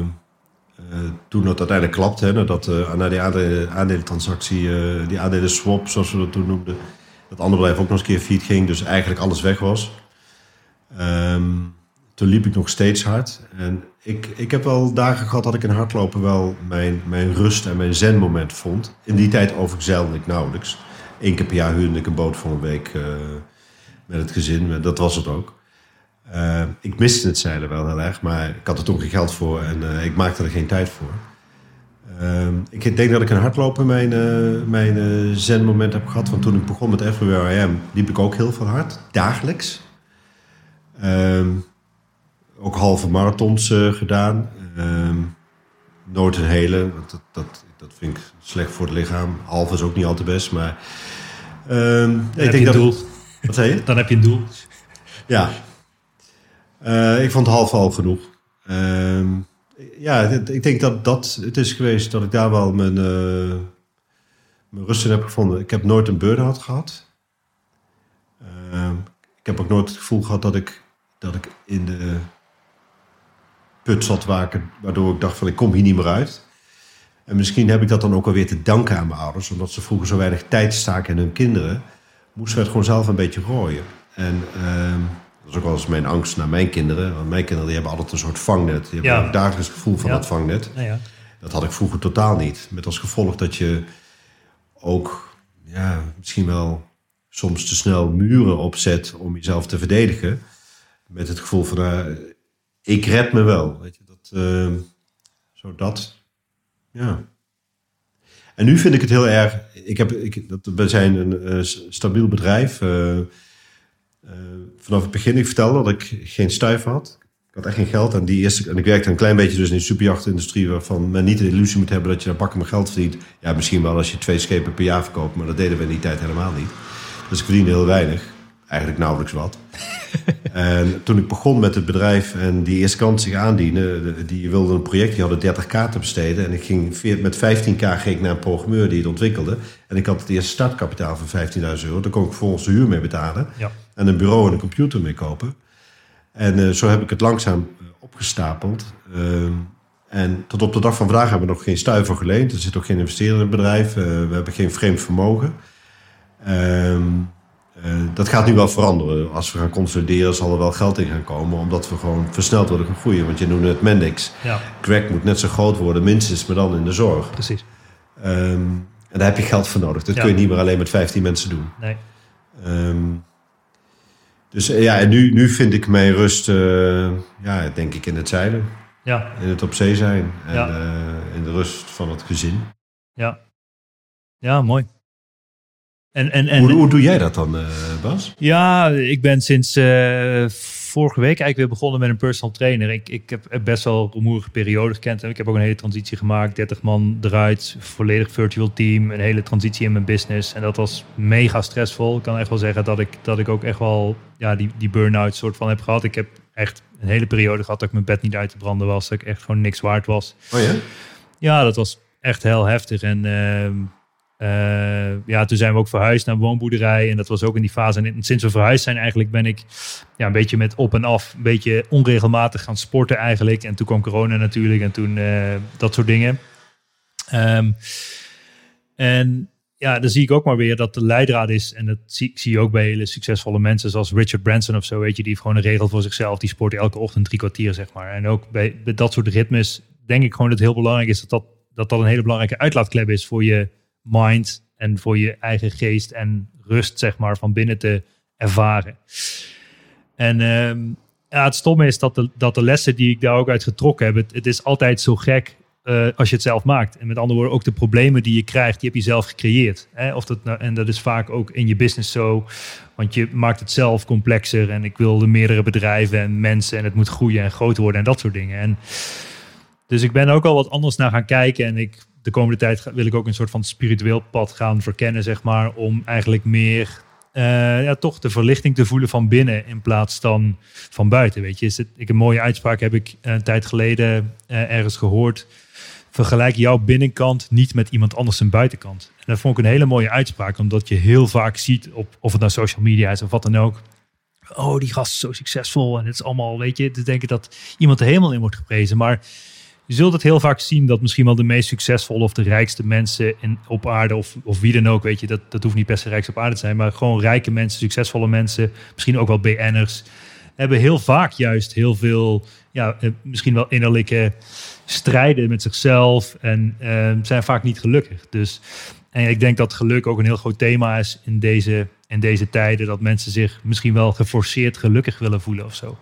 toen dat uiteindelijk klapte, hè, nadat uh, na die aandelen, aandelentransactie, die aandelen swap, zoals we dat toen noemden, dat andere bedrijf ook nog eens een keer failliet ging, dus eigenlijk alles weg was. Ehm, toen liep ik nog steeds hard. En ik, ik heb wel dagen gehad dat ik in hardlopen wel mijn, mijn rust en mijn zenmoment vond. In die tijd overigens zeilde ik nauwelijks. Eén keer per jaar huurde ik een boot voor een week eh, met het gezin. Dat was het ook. Eh, ik miste het zeilen wel heel erg, maar ik had er toen geen geld voor en eh, ik maakte er geen tijd voor. Ehm, ik denk dat ik in hardlopen mijn, eh, mijn zenmoment heb gehad. Want toen ik begon met Everywhere liep ik ook heel veel hard, dagelijks. Ehm, ook halve marathons eh, gedaan. Ehm, nooit een hele, want dat, dat, dat vind ik slecht voor het lichaam. Half is ook niet al te best, maar... Dan ik heb denk je een dat, doel. Wat zei je? *laughs* Dan heb je een doel. Ja. Eh, ik vond half al genoeg. Ja, ik denk dat dat het is geweest dat ik daar wel mijn, eh, mijn rust in heb gevonden. Ik heb nooit een burn-out gehad. Ik heb ook nooit het gevoel gehad dat ik, dat ik in de put zat waken, waardoor ik dacht van ik kom hier niet meer uit. En misschien heb ik dat dan ook alweer te danken aan mijn ouders, omdat ze vroeger zo weinig tijd staken in hun kinderen, moesten we het gewoon zelf een beetje rooien. En ehm, dat is ook wel eens mijn angst naar mijn kinderen. Want mijn kinderen die hebben altijd een soort vangnet. Die hebben Ja. ook dagelijks gevoel van Ja. dat vangnet. Ja. Dat had ik vroeger totaal niet. Met als gevolg dat je ook ja, misschien wel soms te snel muren opzet om jezelf te verdedigen. Met het gevoel van, eh, ik red me wel. Weet je, dat, eh, zo dat, ja. En nu vind ik het heel erg, ik heb, ik, dat, we zijn een eh, stabiel bedrijf. eh, vanaf het begin, ik vertelde dat ik geen stuiver had. Ik had echt geen geld. En, die eerste, en ik werkte een klein beetje dus in de superjachtindustrie... waarvan men niet de illusie moet hebben dat je daar bakken met geld verdient. Ja, misschien wel als je twee schepen per jaar verkoopt... maar dat deden we in die tijd helemaal niet. Dus ik verdiende heel weinig. Eigenlijk nauwelijks wat. *laughs* en toen ik begon met het bedrijf en die eerste klant zich aandiende... de- die wilde een project, die hadden 30k te besteden... en ik ging met 15k ging ik naar een programmeur die het ontwikkelde... en ik had het eerste startkapitaal van 15.000 euro. Daar kon ik voor onze huur mee betalen... Ja. en een bureau en een computer mee kopen. En eh, zo heb ik het langzaam eh, opgestapeld. Ehm, en tot op de dag van vandaag hebben we nog geen stuiver geleend. Er zit ook geen investeerder in het bedrijf. Eh, we hebben geen vreemd vermogen. Ehm, eh, dat gaat nu wel veranderen. Als we gaan consolideren zal er wel geld in gaan komen. Omdat we gewoon versneld willen gaan groeien. Want je noemde het Mendix. ja, Greg moet net zo groot worden, minstens, maar dan in de zorg. precies. Ehm, en daar heb je geld voor nodig. Dat Ja. kun je niet meer alleen met 15 mensen doen. Nee. Ehm, dus eh, ja, en nu, nu vind ik mijn rust, eh, ja, denk ik in het zeilen. Ja, In het op zee zijn. En Ja. eh, in de rust van het gezin. ja. Ja, mooi. En, en, en, hoe, hoe doe jij dat dan, eh, Bas? Ja, ik ben sinds eh, vorige week eigenlijk weer begonnen met een personal trainer. Ik, ik heb best wel een rumoerige periode gekend. Ik heb ook een hele transitie gemaakt. 30 man eruit, volledig virtual team. Een hele transitie in mijn business. En dat was mega stressvol. Ik kan echt wel zeggen dat ik, dat ik ook echt wel ja, die, die burn-out soort van heb gehad. Ik heb echt een hele periode gehad dat ik mijn bed niet uit te branden was. Dat ik echt gewoon niks waard was. Oh ja? Ja, dat was echt heel heftig. En ehm, eh, ja, toen zijn we ook verhuisd naar woonboerderij. En dat was ook in die fase. En sinds we verhuisd zijn eigenlijk ben ik ja, een beetje met op en af, een beetje onregelmatig gaan sporten eigenlijk. En toen kwam corona natuurlijk en toen eh, dat soort dingen. Ehm, en ja, dan zie ik ook maar weer dat de leidraad is. En dat zie, zie je ook bij hele succesvolle mensen zoals Richard Branson of zo. Weet je, die heeft gewoon een regel voor zichzelf. Die sport elke ochtend drie kwartier, zeg maar. En ook bij, bij dat soort ritmes denk ik gewoon dat het heel belangrijk is dat dat, dat dat een hele belangrijke uitlaatklep is voor je mind en voor je eigen geest en rust, zeg maar, van binnen te ervaren. En ehm, ja, het stomme is dat de, dat de lessen die ik daar ook uit getrokken heb, het, is altijd zo gek uh, als je het zelf maakt. En met andere woorden, ook de problemen die je krijgt, die heb je zelf gecreëerd. Hè? Of dat nou, en dat is vaak ook in je business zo. Want je maakt het zelf complexer. En ik wilde meerdere bedrijven en mensen. En het moet groeien en groot worden en dat soort dingen. En dus ik ben ook al wat anders naar gaan kijken. En ik, de komende tijd wil ik ook een soort van spiritueel pad gaan verkennen, zeg maar. Om eigenlijk meer uh, ja, toch de verlichting te voelen van binnen in plaats van van buiten. Weet je, is het, ik een mooie uitspraak heb ik een tijd geleden uh, ergens gehoord vergelijk jouw binnenkant niet met iemand anders zijn buitenkant. En dat vond ik een hele mooie uitspraak, omdat je heel vaak ziet, op, of het nou social media is of wat dan ook. Oh, die gast is zo succesvol en het is allemaal, weet je, te denken dat iemand er helemaal in wordt geprezen. Maar je zult het heel vaak zien dat misschien wel de meest succesvolle of de rijkste mensen in, op aarde, of, of wie dan ook, weet je, dat, dat hoeft niet per se op aarde te zijn, maar gewoon rijke mensen, succesvolle mensen, misschien ook wel BN'ers, hebben heel vaak juist heel veel, ja, eh, misschien wel innerlijke strijden met zichzelf en uh, zijn vaak niet gelukkig. Dus en ik denk dat geluk ook een heel groot thema is in deze, in deze tijden. Dat mensen zich misschien wel geforceerd gelukkig willen voelen of zo.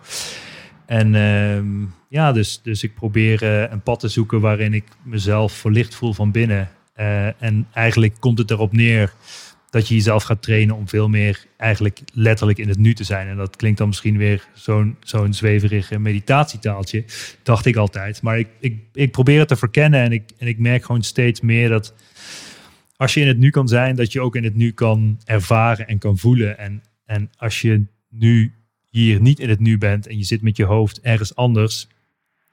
En uh, ja, dus, dus ik probeer uh, een pad te zoeken waarin ik mezelf verlicht voel van binnen. Uh, en eigenlijk komt het erop neer dat je jezelf gaat trainen om veel meer eigenlijk letterlijk in het nu te zijn. En dat klinkt dan misschien weer zo'n zo'n zweverige meditatietaaltje, dacht ik altijd. Maar ik, ik, ik probeer het te verkennen en ik, en ik merk gewoon steeds meer dat als je in het nu kan zijn, dat je ook in het nu kan ervaren en kan voelen. En, en als je nu hier niet in het nu bent en je zit met je hoofd ergens anders,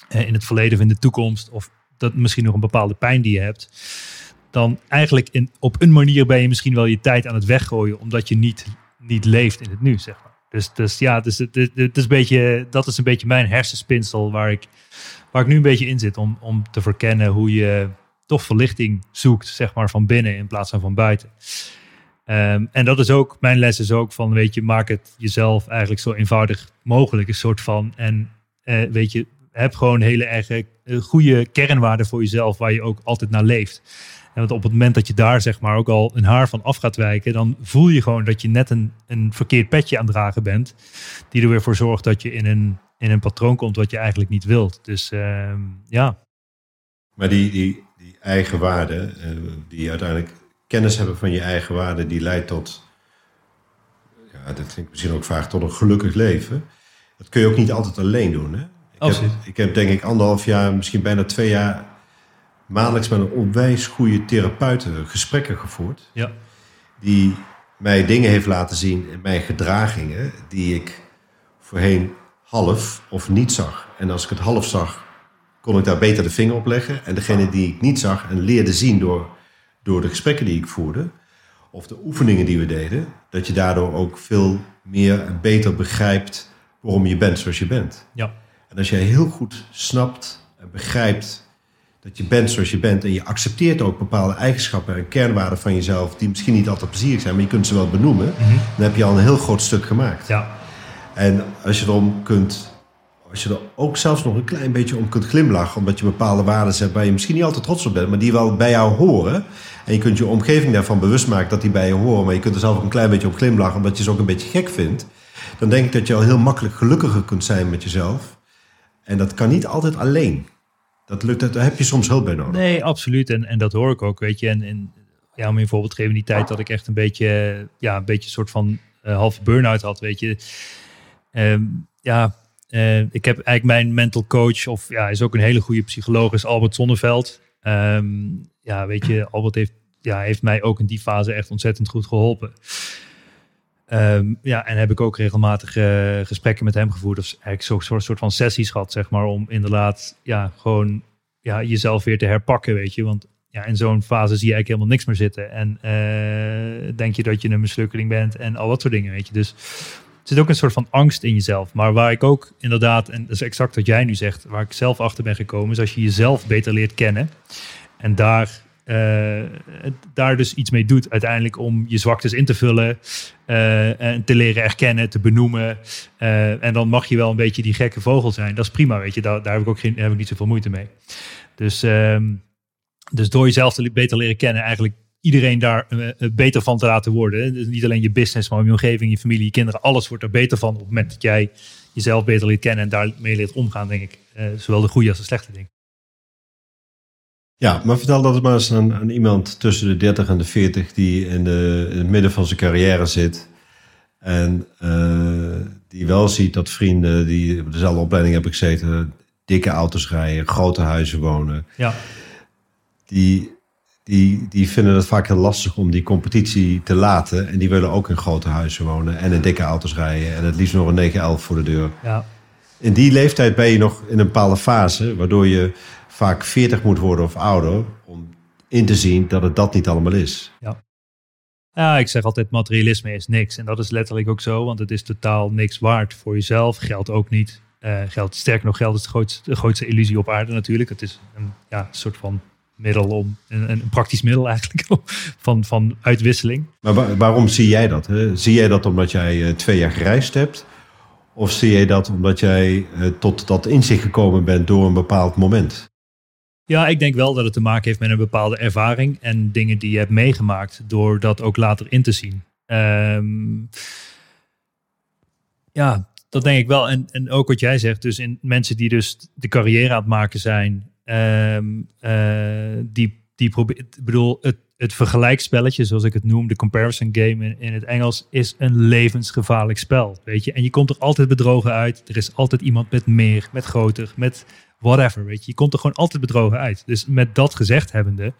eh, in het verleden of in de toekomst, of dat misschien nog een bepaalde pijn die je hebt, dan eigenlijk in, op een manier ben je misschien wel je tijd aan het weggooien, omdat je niet, niet leeft in het nu, zeg maar. Dus, dus ja, dus, het, is een beetje, dat is een beetje mijn hersenspinsel waar ik, waar ik nu een beetje in zit, om, om te verkennen hoe je toch verlichting zoekt, zeg maar, van binnen in plaats van van buiten. Um, en dat is ook, mijn les is ook van, weet je, maak het jezelf eigenlijk zo eenvoudig mogelijk, een soort van, en uh, weet je, heb gewoon hele erg uh, goede kernwaarden voor jezelf, waar je ook altijd naar leeft. En want op het moment dat je daar zeg maar ook al een haar van af gaat wijken, dan voel je gewoon dat je net een, een verkeerd petje aan het dragen bent. Die er weer voor zorgt dat je in een, in een patroon komt wat je eigenlijk niet wilt. Dus uh, ja. Maar die, die, die eigen waarde, uh, die uiteindelijk kennis hebben van je eigen waarde, die leidt tot, ja, dat klinkt misschien ook vaak tot een gelukkig leven. Dat kun je ook niet altijd alleen doen. Hè? Ik, heb, ik heb denk ik anderhalf jaar, misschien bijna twee jaar maandelijks met een onwijs goede therapeuten gesprekken gevoerd. Ja. Die mij dingen heeft laten zien in mijn gedragingen die ik voorheen half of niet zag. En als ik het half zag, kon ik daar beter de vinger op leggen. En degene die ik niet zag en leerde zien door, door de gesprekken die ik voerde, of de oefeningen die we deden, dat je daardoor ook veel meer en beter begrijpt waarom je bent zoals je bent. Ja. En als jij heel goed snapt en begrijpt dat je bent zoals je bent en je accepteert ook bepaalde eigenschappen en kernwaarden van jezelf die misschien niet altijd plezierig zijn, maar je kunt ze wel benoemen, mm -hmm. dan heb je al een heel groot stuk gemaakt. Ja. En als je erom kunt, als je er ook zelfs nog een klein beetje om kunt glimlachen, omdat je bepaalde waarden hebt waar je misschien niet altijd trots op bent, maar die wel bij jou horen. En je kunt je omgeving daarvan bewust maken dat die bij je horen, maar je kunt er zelf ook een klein beetje om glimlachen, omdat je ze ook een beetje gek vindt. Dan denk ik dat je al heel makkelijk gelukkiger kunt zijn met jezelf. En dat kan niet altijd alleen. Dat lukt, daar heb je soms hulp bij nodig. Nee, absoluut. En, en dat hoor ik ook, weet je. En, en ja, om je een voorbeeld te geven, die tijd dat ik echt een beetje, ja, een beetje een soort van uh, halve burn-out had, weet je. Um, ja, uh, ik heb eigenlijk mijn mental coach, of ja, is ook een hele goede psycholoog, is Albert Zonneveld. Um, ja, weet je, Albert heeft, ja, heeft mij ook in die fase echt ontzettend goed geholpen. Ehm, ja, en heb ik ook regelmatig eh, gesprekken met hem gevoerd. Of eigenlijk zo'n soort, van sessies gehad, zeg maar. Om inderdaad, ja, gewoon ja, jezelf weer te herpakken, weet je. Want ja, in zo'n fase zie je eigenlijk helemaal niks meer zitten. En eh, denk je dat je een mislukkeling bent en al dat soort dingen, weet je. Dus zit ook een soort van angst in jezelf. Maar waar ik ook inderdaad, en dat is exact wat jij nu zegt, waar ik zelf achter ben gekomen, is als je jezelf beter leert kennen. En daar, eh, daar dus iets mee doet uiteindelijk om je zwaktes in te vullen. eh, en te leren erkennen, te benoemen. Eh, en dan mag je wel een beetje die gekke vogel zijn. Dat is prima, weet je. Daar, daar heb ik ook geen, heb ik niet zoveel moeite mee. Dus, ehm, dus door jezelf te beter leren kennen, eigenlijk iedereen daar eh, eh, beter van te laten worden. Dus niet alleen je business, maar je omgeving, je familie, je kinderen. Alles wordt er beter van op het moment dat jij jezelf beter leert kennen en daarmee leert omgaan, denk ik. Eh, zowel de goede als de slechte dingen. Ja, maar vertel dat maar eens aan, aan iemand tussen de 30 en de 40 die in, de, in het midden van zijn carrière zit. En die wel ziet dat vrienden die op dezelfde opleiding hebben gezeten, dikke auto's rijden, grote huizen wonen. Ja, Die, die, die vinden het vaak heel lastig om die competitie te laten. En die willen ook in grote huizen wonen en in dikke auto's rijden. En het liefst nog een 911 voor de deur. ja, In die leeftijd ben je nog in een bepaalde fase, waardoor je vaak 40 moet worden of ouder, om in te zien dat het dat niet allemaal is. Ja, ik zeg altijd materialisme is niks. En dat is letterlijk ook zo, want het is totaal niks waard voor jezelf. Geld ook niet. Eh, geld, sterker nog, geld is de grootste, de grootste illusie op aarde natuurlijk. Het is een ja, soort van middel om, een, een praktisch middel eigenlijk, *laughs* van, van uitwisseling. Maar wa- waarom zie jij dat? Hè? Zie jij dat omdat jij eh, twee jaar gereisd hebt? Of zie jij dat omdat jij eh, tot dat inzicht gekomen bent door een bepaald moment? Ja, ik denk wel dat het te maken heeft met een bepaalde ervaring en dingen die je hebt meegemaakt door dat ook later in te zien. Ehm, ja, dat denk ik wel. En, en ook wat jij zegt, dus in mensen die dus de carrière aan het maken zijn, ehm, eh, die, die proberen, ik bedoel, het, het vergelijkspelletje, zoals ik het noem, de comparison game in, in het Engels, is een levensgevaarlijk spel. Weet je, en je komt er altijd bedrogen uit. Er is altijd iemand met meer, met groter, met whatever. Weet je, je komt er gewoon altijd bedrogen uit. Dus met dat gezegd hebbende,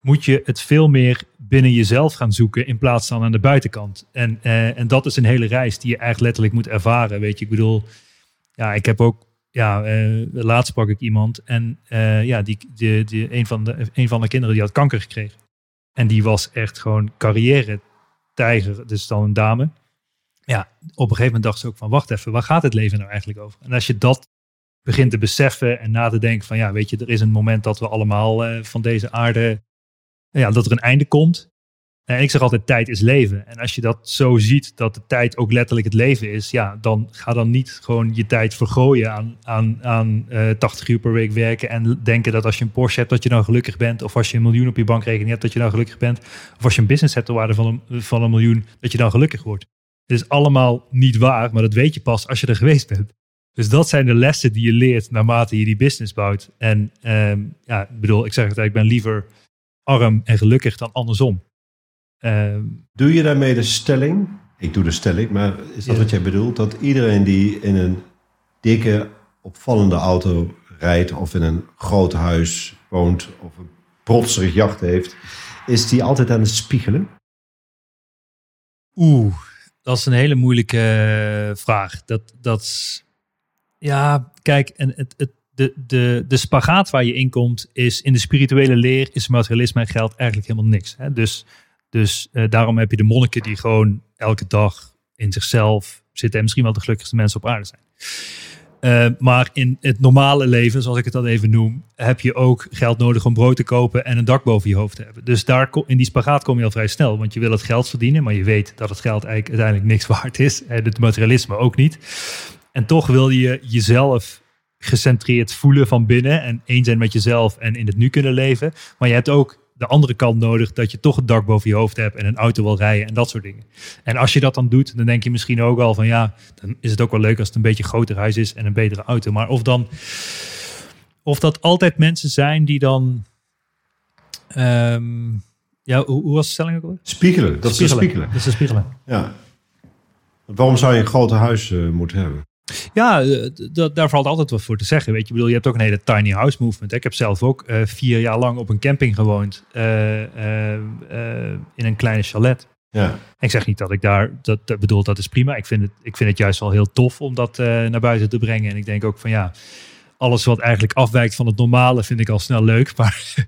moet je het veel meer binnen jezelf gaan zoeken in plaats van aan de buitenkant. En, eh, en dat is een hele reis die je eigenlijk letterlijk moet ervaren. Weet je, ik bedoel, ja, ik heb ook, ja, eh, laatst sprak ik iemand en eh, ja, die, die, die, een, van de, een van de kinderen die had kanker gekregen. En die was echt gewoon carrière tijger, dus dan een dame. Ja, op een gegeven moment dacht ze ook van, wacht even, waar gaat het leven nou eigenlijk over? En als je dat begint te beseffen en na te denken van, ja, weet je, er is een moment dat we allemaal eh, van deze aarde ja, dat er een einde komt. En ik zeg altijd, tijd is leven. En als je dat zo ziet, dat de tijd ook letterlijk het leven is, ja, dan ga dan niet gewoon je tijd vergooien aan, aan, aan eh 80 uur per week werken en denken dat als je een Porsche hebt, dat je dan gelukkig bent. Of als je een miljoen op je bankrekening hebt, dat je dan gelukkig bent. Of als je een business hebt ter waarde van een, van een miljoen, dat je dan gelukkig wordt. Het is allemaal niet waar, maar dat weet je pas als je er geweest bent. Dus dat zijn de lessen die je leert naarmate je die business bouwt. En ehm, ja, ik bedoel, ik zeg het, ik ben liever arm en gelukkig dan andersom. Ehm, Doe je daarmee de stelling? Ik doe de stelling, maar is dat Ja. wat jij bedoelt? Dat iedereen die in een dikke, opvallende auto rijdt of in een groot huis woont of een protserig jacht heeft, is die altijd aan het spiegelen? Oeh, dat is een hele moeilijke eh, vraag. Dat, dat is- ja, kijk, en het, het, de, de, de spagaat waar je in komt is in de spirituele leer is materialisme en geld eigenlijk helemaal niks. Hè? Dus, dus eh, daarom heb je de monniken die gewoon elke dag in zichzelf zitten en misschien wel de gelukkigste mensen op aarde zijn. Eh, maar in het normale leven, zoals ik het dan even noem, heb je ook geld nodig om brood te kopen en een dak boven je hoofd te hebben. Dus daar, in die spagaat kom je al vrij snel, want je wil het geld verdienen, maar je weet dat het geld eigenlijk uiteindelijk niks *laughs* waard is. En het materialisme ook niet. En toch wil je jezelf gecentreerd voelen van binnen en één zijn met jezelf en in het nu kunnen leven. Maar je hebt ook de andere kant nodig dat je toch het dak boven je hoofd hebt en een auto wil rijden en dat soort dingen. En als je dat dan doet, dan denk je misschien ook al van ja, dan is het ook wel leuk als het een beetje groter huis is en een betere auto. Maar of dan, of dat altijd mensen zijn die dan, ehm, ja, hoe, hoe was de stelling ook alweer? Spiegelen, dat is de spiegelen. Dat is spiegelen. Ja. Waarom zou je een groot huis eh, moeten hebben? Ja, eh, daar valt altijd wat voor te zeggen. Weet je, Ik bedoel, je hebt ook een hele tiny house movement. Ik heb zelf ook eh, vier jaar lang op een camping gewoond. eh, in een kleine chalet. Ja. Ik zeg niet dat ik daar, dat, dat bedoel, dat is prima. Ik vind, het, ik vind het juist wel heel tof om dat naar buiten te brengen. En ik denk ook van ja, alles wat eigenlijk afwijkt van het normale vind ik al snel leuk. *laughs* Maar,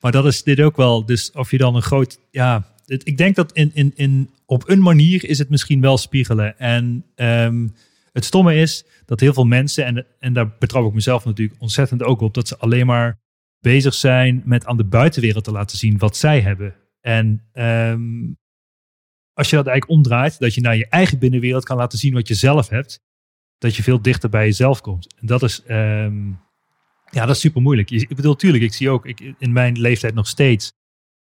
maar dat is dit ook wel. Dus of je dan een groot, ja, het- ik denk dat in, in, in, op een manier is het misschien wel spiegelen. En ehm, het stomme is dat heel veel mensen, en, en daar betrap ik mezelf natuurlijk ontzettend ook op, dat ze alleen maar bezig zijn met aan de buitenwereld te laten zien wat zij hebben. En ehm, als je dat eigenlijk omdraait, dat je naar je eigen binnenwereld kan laten zien wat je zelf hebt, dat je veel dichter bij jezelf komt. En dat is, ehm, ja, dat is super moeilijk. Ik bedoel, tuurlijk, ik zie ook ik, in mijn leeftijd nog steeds,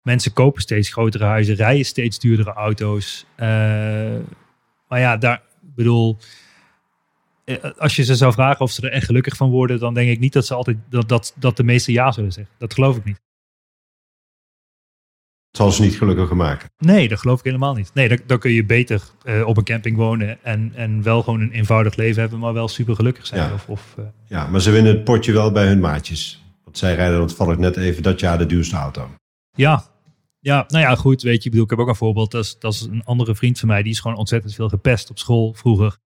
mensen kopen steeds grotere huizen, rijden steeds duurdere auto's. Eh, maar ja, daar, bedoel, als je ze zou vragen of ze er echt gelukkig van worden, dan denk ik niet dat ze altijd, dat, dat, dat de meeste ja zullen zeggen. Dat geloof ik niet. Het zal ze niet gelukkiger maken. Nee, dat geloof ik helemaal niet. Nee, dan, dan kun je beter eh, op een camping wonen en, en wel gewoon een eenvoudig leven hebben, maar wel super gelukkig zijn. Ja. Of, of, eh, Ja, maar ze winnen het potje wel bij hun maatjes. Want zij rijden dan toevallig net even dat jaar de duurste auto. ja. ja, nou ja, goed. Weet je, ik bedoel, ik heb ook een voorbeeld. Dat is, dat is een andere vriend van mij. Die is gewoon ontzettend veel gepest op school vroeger.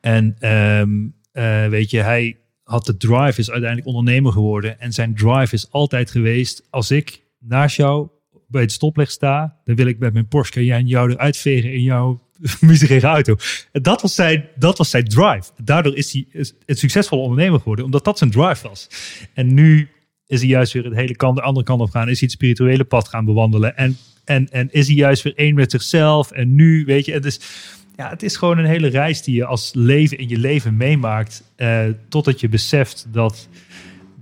En ehm, eh, weet je, hij had de drive, is uiteindelijk ondernemer geworden. En zijn drive is altijd geweest, als ik naast jou bij het stoplicht sta, dan wil ik met mijn Porsche Cayenne jou eruit vegen in jouw *laughs* miserige auto. En dat was zijn, dat was zijn drive. Daardoor is hij een succesvolle ondernemer geworden, omdat dat zijn drive was. En nu is hij juist weer het hele kant, de andere kant op gaan. Is hij het spirituele pad gaan bewandelen. En, en, en is hij juist weer één met zichzelf. En nu, weet je, het is, ja, het is gewoon een hele reis die je als leven in je leven meemaakt. eh, totdat je beseft dat,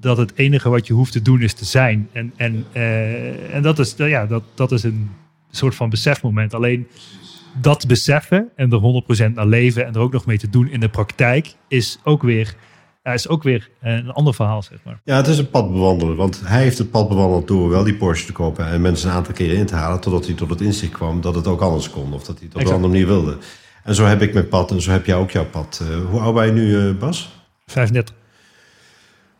dat het enige wat je hoeft te doen is te zijn. En, en, eh, en dat, is, ja, dat, dat is een soort van besefmoment. Alleen dat beseffen en er 100% naar leven en er ook nog mee te doen in de praktijk is ook weer, is ook weer een ander verhaal, zeg maar. Ja, het is een pad bewandelen. Want hij heeft het pad bewandeld door wel die Porsche te kopen en mensen een aantal keren in te halen. Totdat hij tot het inzicht kwam dat het ook anders kon. Of dat hij het op Exact. een andere manier wilde. En zo heb ik mijn pad en zo heb jij ook jouw pad. Eh, hoe oud ben je nu, eh, Bas? 35.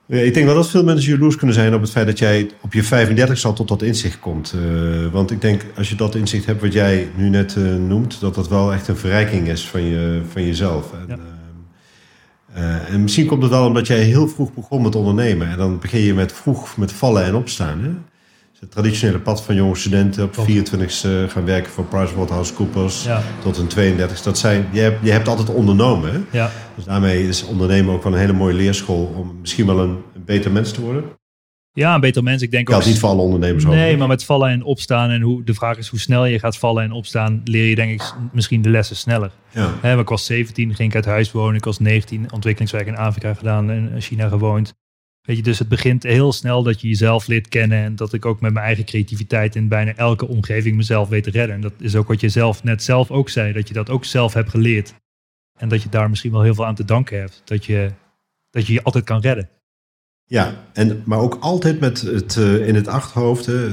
Ja, ik denk wel dat veel mensen jaloers kunnen zijn op het feit dat jij op je 35 al tot dat inzicht komt. Eh, want ik denk, als je dat inzicht hebt wat jij nu net noemt, dat dat wel echt een verrijking is van, je, van jezelf. En, Ja. en misschien komt het wel omdat jij heel vroeg begon met ondernemen. En dan begin je met vroeg met vallen en opstaan. Hè? Het traditionele pad van jonge studenten op Klopt. 24 e gaan werken voor PricewaterhouseCoopers Ja, tot een 32 Dat zijn, je, hebt, je hebt altijd ondernomen. Hè? ja. Dus daarmee is ondernemen ook wel een hele mooie leerschool om misschien wel een, een beter mens te worden. ja, een beter mens. Ik denk ook. het niet voor alle ondernemers over. Nee, maar met vallen en opstaan. En hoe, de vraag is hoe snel je gaat vallen en opstaan, leer je denk ik misschien de lessen sneller. Ja. Maar ik was 17, ging ik uit huis wonen. Ik was 19, ontwikkelingswerk in Afrika gedaan en in China gewoond. Weet je, dus het begint heel snel dat je jezelf leert kennen. En dat ik ook met mijn eigen creativiteit in bijna elke omgeving mezelf weet te redden. En dat is ook wat je zelf net zelf ook zei. Dat je dat ook zelf hebt geleerd. En dat je daar misschien wel heel veel aan te danken hebt. Dat je dat je, je altijd kan redden. ja, en, maar ook altijd met het eh, in het achterhoofd eh,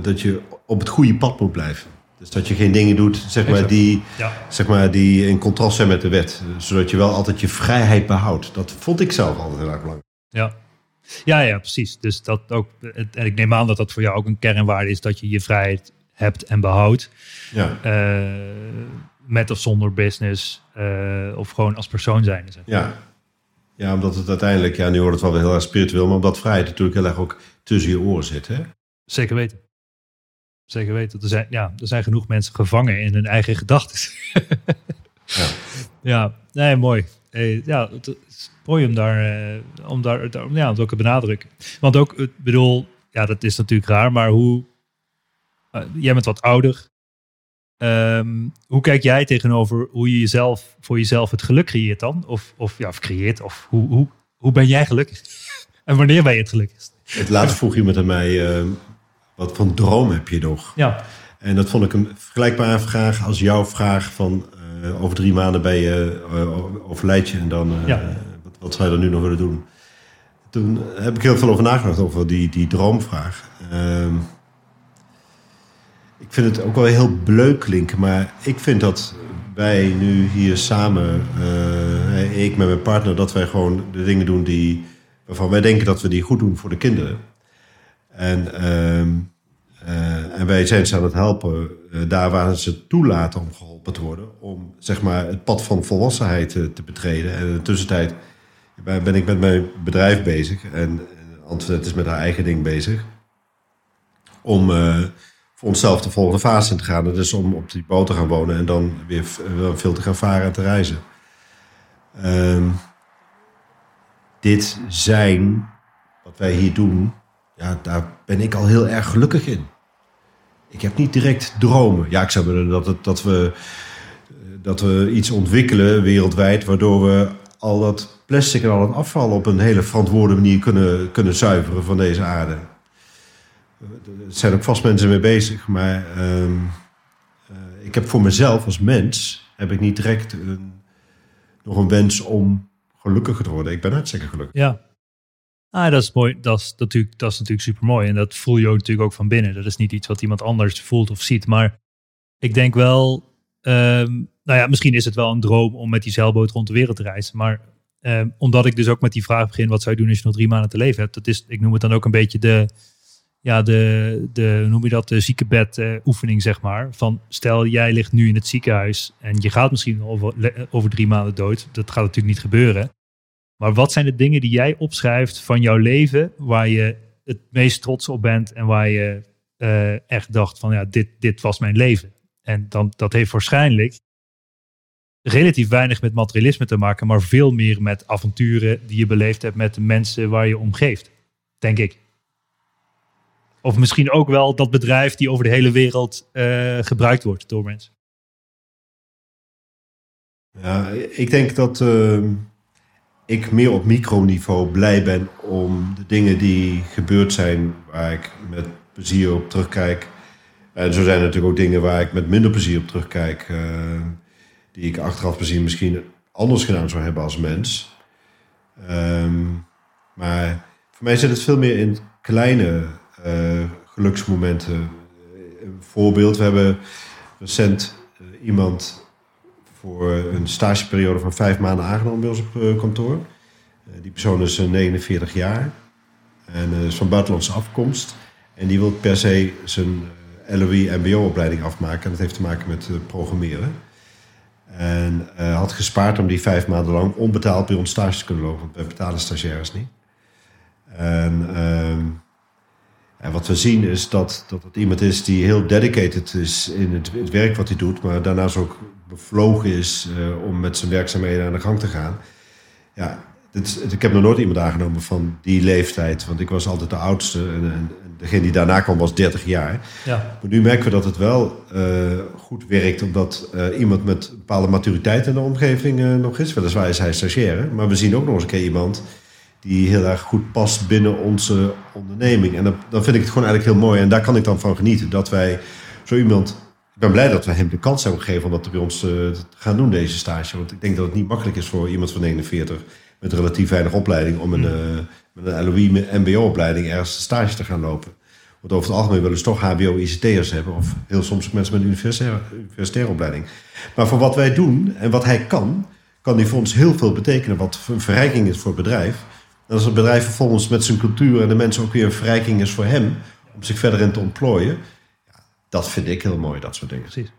dat je op het goede pad moet blijven. Dus dat je geen dingen doet zeg maar, die, Ja, zeg maar, die in contrast zijn met de wet. Zodat je wel altijd je vrijheid behoudt. Dat vond ik zelf altijd heel erg belangrijk. ja. Ja, ja, precies. Dus dat ook, en ik neem aan dat dat voor jou ook een kernwaarde is dat je je vrijheid hebt en behoudt. Ja, Eh, met of zonder business. eh, of gewoon als persoon zijn. Zeg. ja. ja, omdat het uiteindelijk, ja, nu wordt het wel weer heel erg spiritueel, maar omdat vrijheid natuurlijk heel erg ook tussen je oren zit. Hè? Zeker weten. Zeker weten. Er zijn, ja, er zijn genoeg mensen gevangen in hun eigen gedachten. *laughs* Ja. ja, nee, mooi. Eh, ja, het is mooi om daar, eh, om daar, daar ja, om ook te benadrukken. Want ook, ik bedoel, ja, dat is natuurlijk raar, maar hoe, eh, jij bent wat ouder. Ehm, hoe kijk jij tegenover hoe je jezelf, voor jezelf het geluk creëert dan? Of, of, ja, of creëert, of hoe, hoe, hoe ben jij gelukkig? *laughs* en wanneer ben je het gelukkigst? Het laatst vroeg iemand aan mij, eh, wat voor droom heb je nog? Ja, En dat vond ik een vergelijkbare vraag als jouw vraag van eh, over drie maanden ben je eh, overlijd je en dan eh, Ja. Wat, zou dan nu nog willen doen? Toen heb ik heel veel over nagedacht over die, die droomvraag. Ehm, ik vind het ook wel heel bleuk klinken, maar ik vind dat wij nu hier samen, eh, ik met mijn partner, dat wij gewoon de dingen doen die, waarvan wij denken dat we die goed doen voor de kinderen. En ehm, Eh, en wij zijn ze aan het helpen eh, daar waar ze toelaten om geholpen te worden. Om zeg maar, het pad van volwassenheid te betreden. En in de tussentijd ben ik met mijn bedrijf bezig. En eh, Antoinette is met haar eigen ding bezig. Om eh, voor onszelf de volgende fase in te gaan. Is om op die boot te gaan wonen en dan weer wel veel te gaan varen en te reizen. Ehm, dit zijn, wat wij hier doen, ja, daar ben ik al heel erg gelukkig in. Ik heb niet direct dromen. Ja, ik zou willen dat, dat, we, eh, dat we iets ontwikkelen wereldwijd, waardoor we al dat plastic en al het afval op een hele verantwoorde manier kunnen, kunnen zuiveren van deze aarde. Er zijn ook vast mensen mee bezig, maar ehm, eh, ik heb voor mezelf als mens heb ik niet direct een, nog een wens om gelukkiger te worden. Ik ben hartstikke gelukkig. Ja. Ah, dat is mooi. Dat is natuurlijk, dat is natuurlijk super mooi. En dat voel je ook natuurlijk ook van binnen. Dat is niet iets wat iemand anders voelt of ziet. Maar ik denk wel, ehm, nou ja, misschien is het wel een droom om met die zeilboot rond de wereld te reizen. Maar ehm, omdat ik dus ook met die vraag begin, wat zou je doen als je nog drie maanden te leven hebt? Dat is, ik noem het dan ook een beetje de, ja, de, de noem je dat, de ziekenbed eh, zeg maar. Van stel, jij ligt nu in het ziekenhuis en je gaat misschien over, over drie maanden dood. Dat gaat natuurlijk niet gebeuren. Maar wat zijn de dingen die jij opschrijft van jouw leven waar je het meest trots op bent en waar je eh, echt dacht van ja, dit, dit was mijn leven. En dan, dat heeft waarschijnlijk relatief weinig met materialisme te maken, maar veel meer met avonturen die je beleefd hebt met de mensen waar je omgeeft, denk ik. Of misschien ook wel dat bedrijf die over de hele wereld eh, gebruikt wordt door mensen. Ja, ik denk dat ehm, ik meer op microniveau blij ben om de dingen die gebeurd zijn, waar ik met plezier op terugkijk. En zo zijn er natuurlijk ook dingen waar ik met minder plezier op terugkijk, eh, die ik achteraf gezien misschien anders gedaan zou hebben als mens. Ehm, maar voor mij zit het veel meer in kleine eh, geluksmomenten. Een voorbeeld, we hebben recent eh, iemand voor een stageperiode van vijf maanden aangenomen bij ons op eh, kantoor. Eh, die persoon is eh, 49 jaar en eh, is van buitenlandse afkomst. En die wil per se zijn eh, LOE-MBO-opleiding afmaken. En dat heeft te maken met eh, programmeren. En eh, had gespaard om die vijf maanden lang onbetaald bij ons stage te kunnen lopen. Want wij betalen stagiaires niet. En, ehm, en wat we zien is dat, dat het iemand is die heel dedicated is in het, het werk wat hij doet. Maar daarnaast ook bevlogen is eh, om met zijn werkzaamheden aan de gang te gaan. Ja, dit, ik heb nog nooit iemand aangenomen van die leeftijd. Want ik was altijd de oudste. En, en, en degene die daarna kwam was 30 jaar. Ja, Maar nu merken we dat het wel eh, goed werkt, omdat eh, iemand met een bepaalde maturiteit in de omgeving eh, nog is. Weliswaar is hij stagiaire, maar we zien ook nog eens een keer iemand die heel erg goed past binnen onze onderneming. En dan, dan vind ik het gewoon eigenlijk heel mooi. En daar kan ik dan van genieten, dat wij zo iemand... Ik ben blij dat we hem de kans hebben gegeven om dat bij ons te gaan doen, deze stage. Want ik denk dat het niet makkelijk is voor iemand van 49 met relatief weinig opleiding... om een, eh, met een LOE-MBO-opleiding ergens stage te gaan lopen. Want over het algemeen willen ze toch HBO-ICT'ers hebben. Of heel soms mensen met een universitaire, universitaire opleiding. Maar voor wat wij doen en wat hij kan, kan hij voor ons heel veel betekenen. Wat een verrijking is voor het bedrijf. En als het bedrijf vervolgens met zijn cultuur en de mensen ook weer een verrijking is voor hem. Om zich verder in te ontplooien. Ja, dat vind ik heel mooi, dat soort dingen. precies.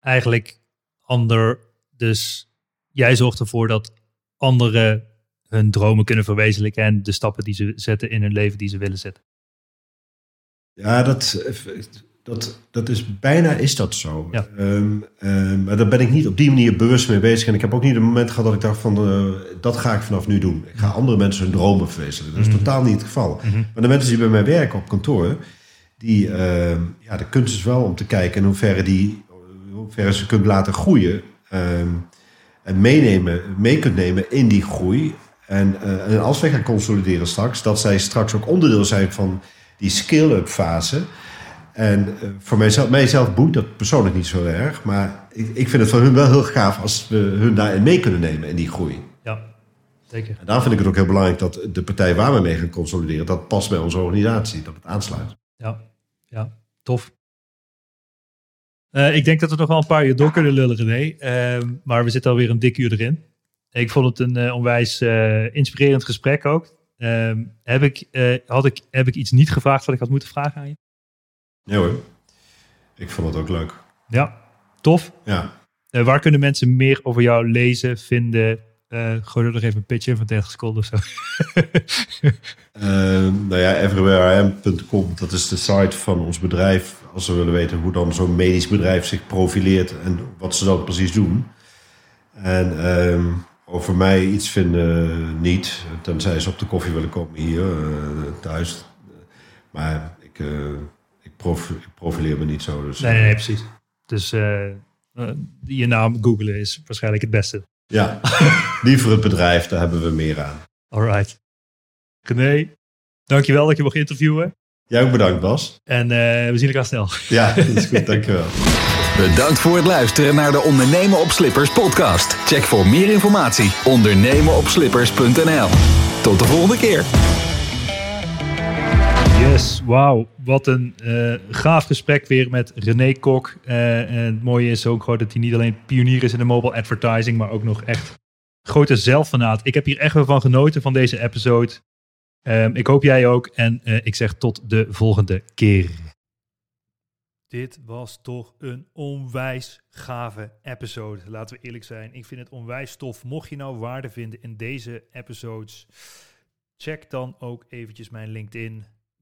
Eigenlijk ander, dus jij zorgt ervoor dat anderen hun dromen kunnen verwezenlijken en de stappen die ze zetten in hun leven die ze willen zetten. Ja, dat, dat, dat is bijna is dat zo. Ja. Ehm, ehm, maar daar ben ik niet op die manier bewust mee bezig. En ik heb ook niet een moment gehad dat ik dacht van eh, dat ga ik vanaf nu doen. Ik ga andere mensen hun dromen verwezenlijken. Dat is totaal niet het geval. Maar de mensen die bij mij werken op kantoor, die, ehm, ja, de kunst is wel om te kijken in hoeverre die, in hoeverre ze kunt laten groeien. En meenemen, mee kunt nemen in die groei. En, eh, en als wij gaan consolideren straks, dat zij straks ook onderdeel zijn van die scale-up fase. En eh, voor mijzelf, mijzelf boeit dat persoonlijk niet zo erg. Maar ik, ik vind het voor hun wel heel gaaf als we hun daarin mee kunnen nemen in die groei. Ja, zeker. En daarom vind ik het ook heel belangrijk dat de partij waar we mee gaan consolideren, dat past bij onze organisatie, dat het aansluit. Ja, ja, tof. Eh, ik denk dat we nog wel een paar uur door kunnen lullen, René. Ehm, maar we zitten alweer een dik uur erin. Ik vond het een eh, onwijs eh, inspirerend gesprek ook. Ehm, heb, ik, had ik, heb ik iets niet gevraagd wat ik had moeten vragen aan je? Ja hoor. Ik vond het ook leuk. Ja, tof. Ja. Waar kunnen mensen meer over jou lezen, vinden? Eh gooi er nog even een pitch in van 30 seconden of zo. *laughs* Eh, nou ja, everywhereim.com, dat is de site van ons bedrijf. Als ze willen weten hoe dan zo'n medisch bedrijf zich profileert en wat ze dan precies doen. En ehm, over mij iets vinden niet, tenzij ze op de koffie willen komen hier eh, thuis. Maar ik, eh, ik, prof, ik profileer me niet zo. Dus, nee, nee, precies. Dus eh, eh, je naam googlen is waarschijnlijk het beste. Ja, *laughs* liever het bedrijf, daar hebben we meer aan. Alright. René, dankjewel dat je mocht interviewen. Jij ook bedankt, Bas. En eh, we zien elkaar snel. Ja, dat is goed, dankjewel. *laughs* Bedankt voor het luisteren naar de Ondernemen op Slippers podcast. Check voor meer informatie ondernemenopslippers.nl. Tot de volgende keer. Yes, wauw. Wat een eh, gaaf gesprek weer met René Kok. Eh, en het mooie is ook gewoon dat hij niet alleen pionier is in de mobile advertising, maar ook nog echt grote zelfvanaat. Ik heb hier echt wel van genoten van deze episode. Ehm, ik hoop jij ook. En eh, ik zeg tot de volgende keer. Dit was toch een onwijs gave episode. Laten we eerlijk zijn. Ik vind het onwijs tof. Mocht je nou waarde vinden in deze episodes, check dan ook eventjes mijn LinkedIn,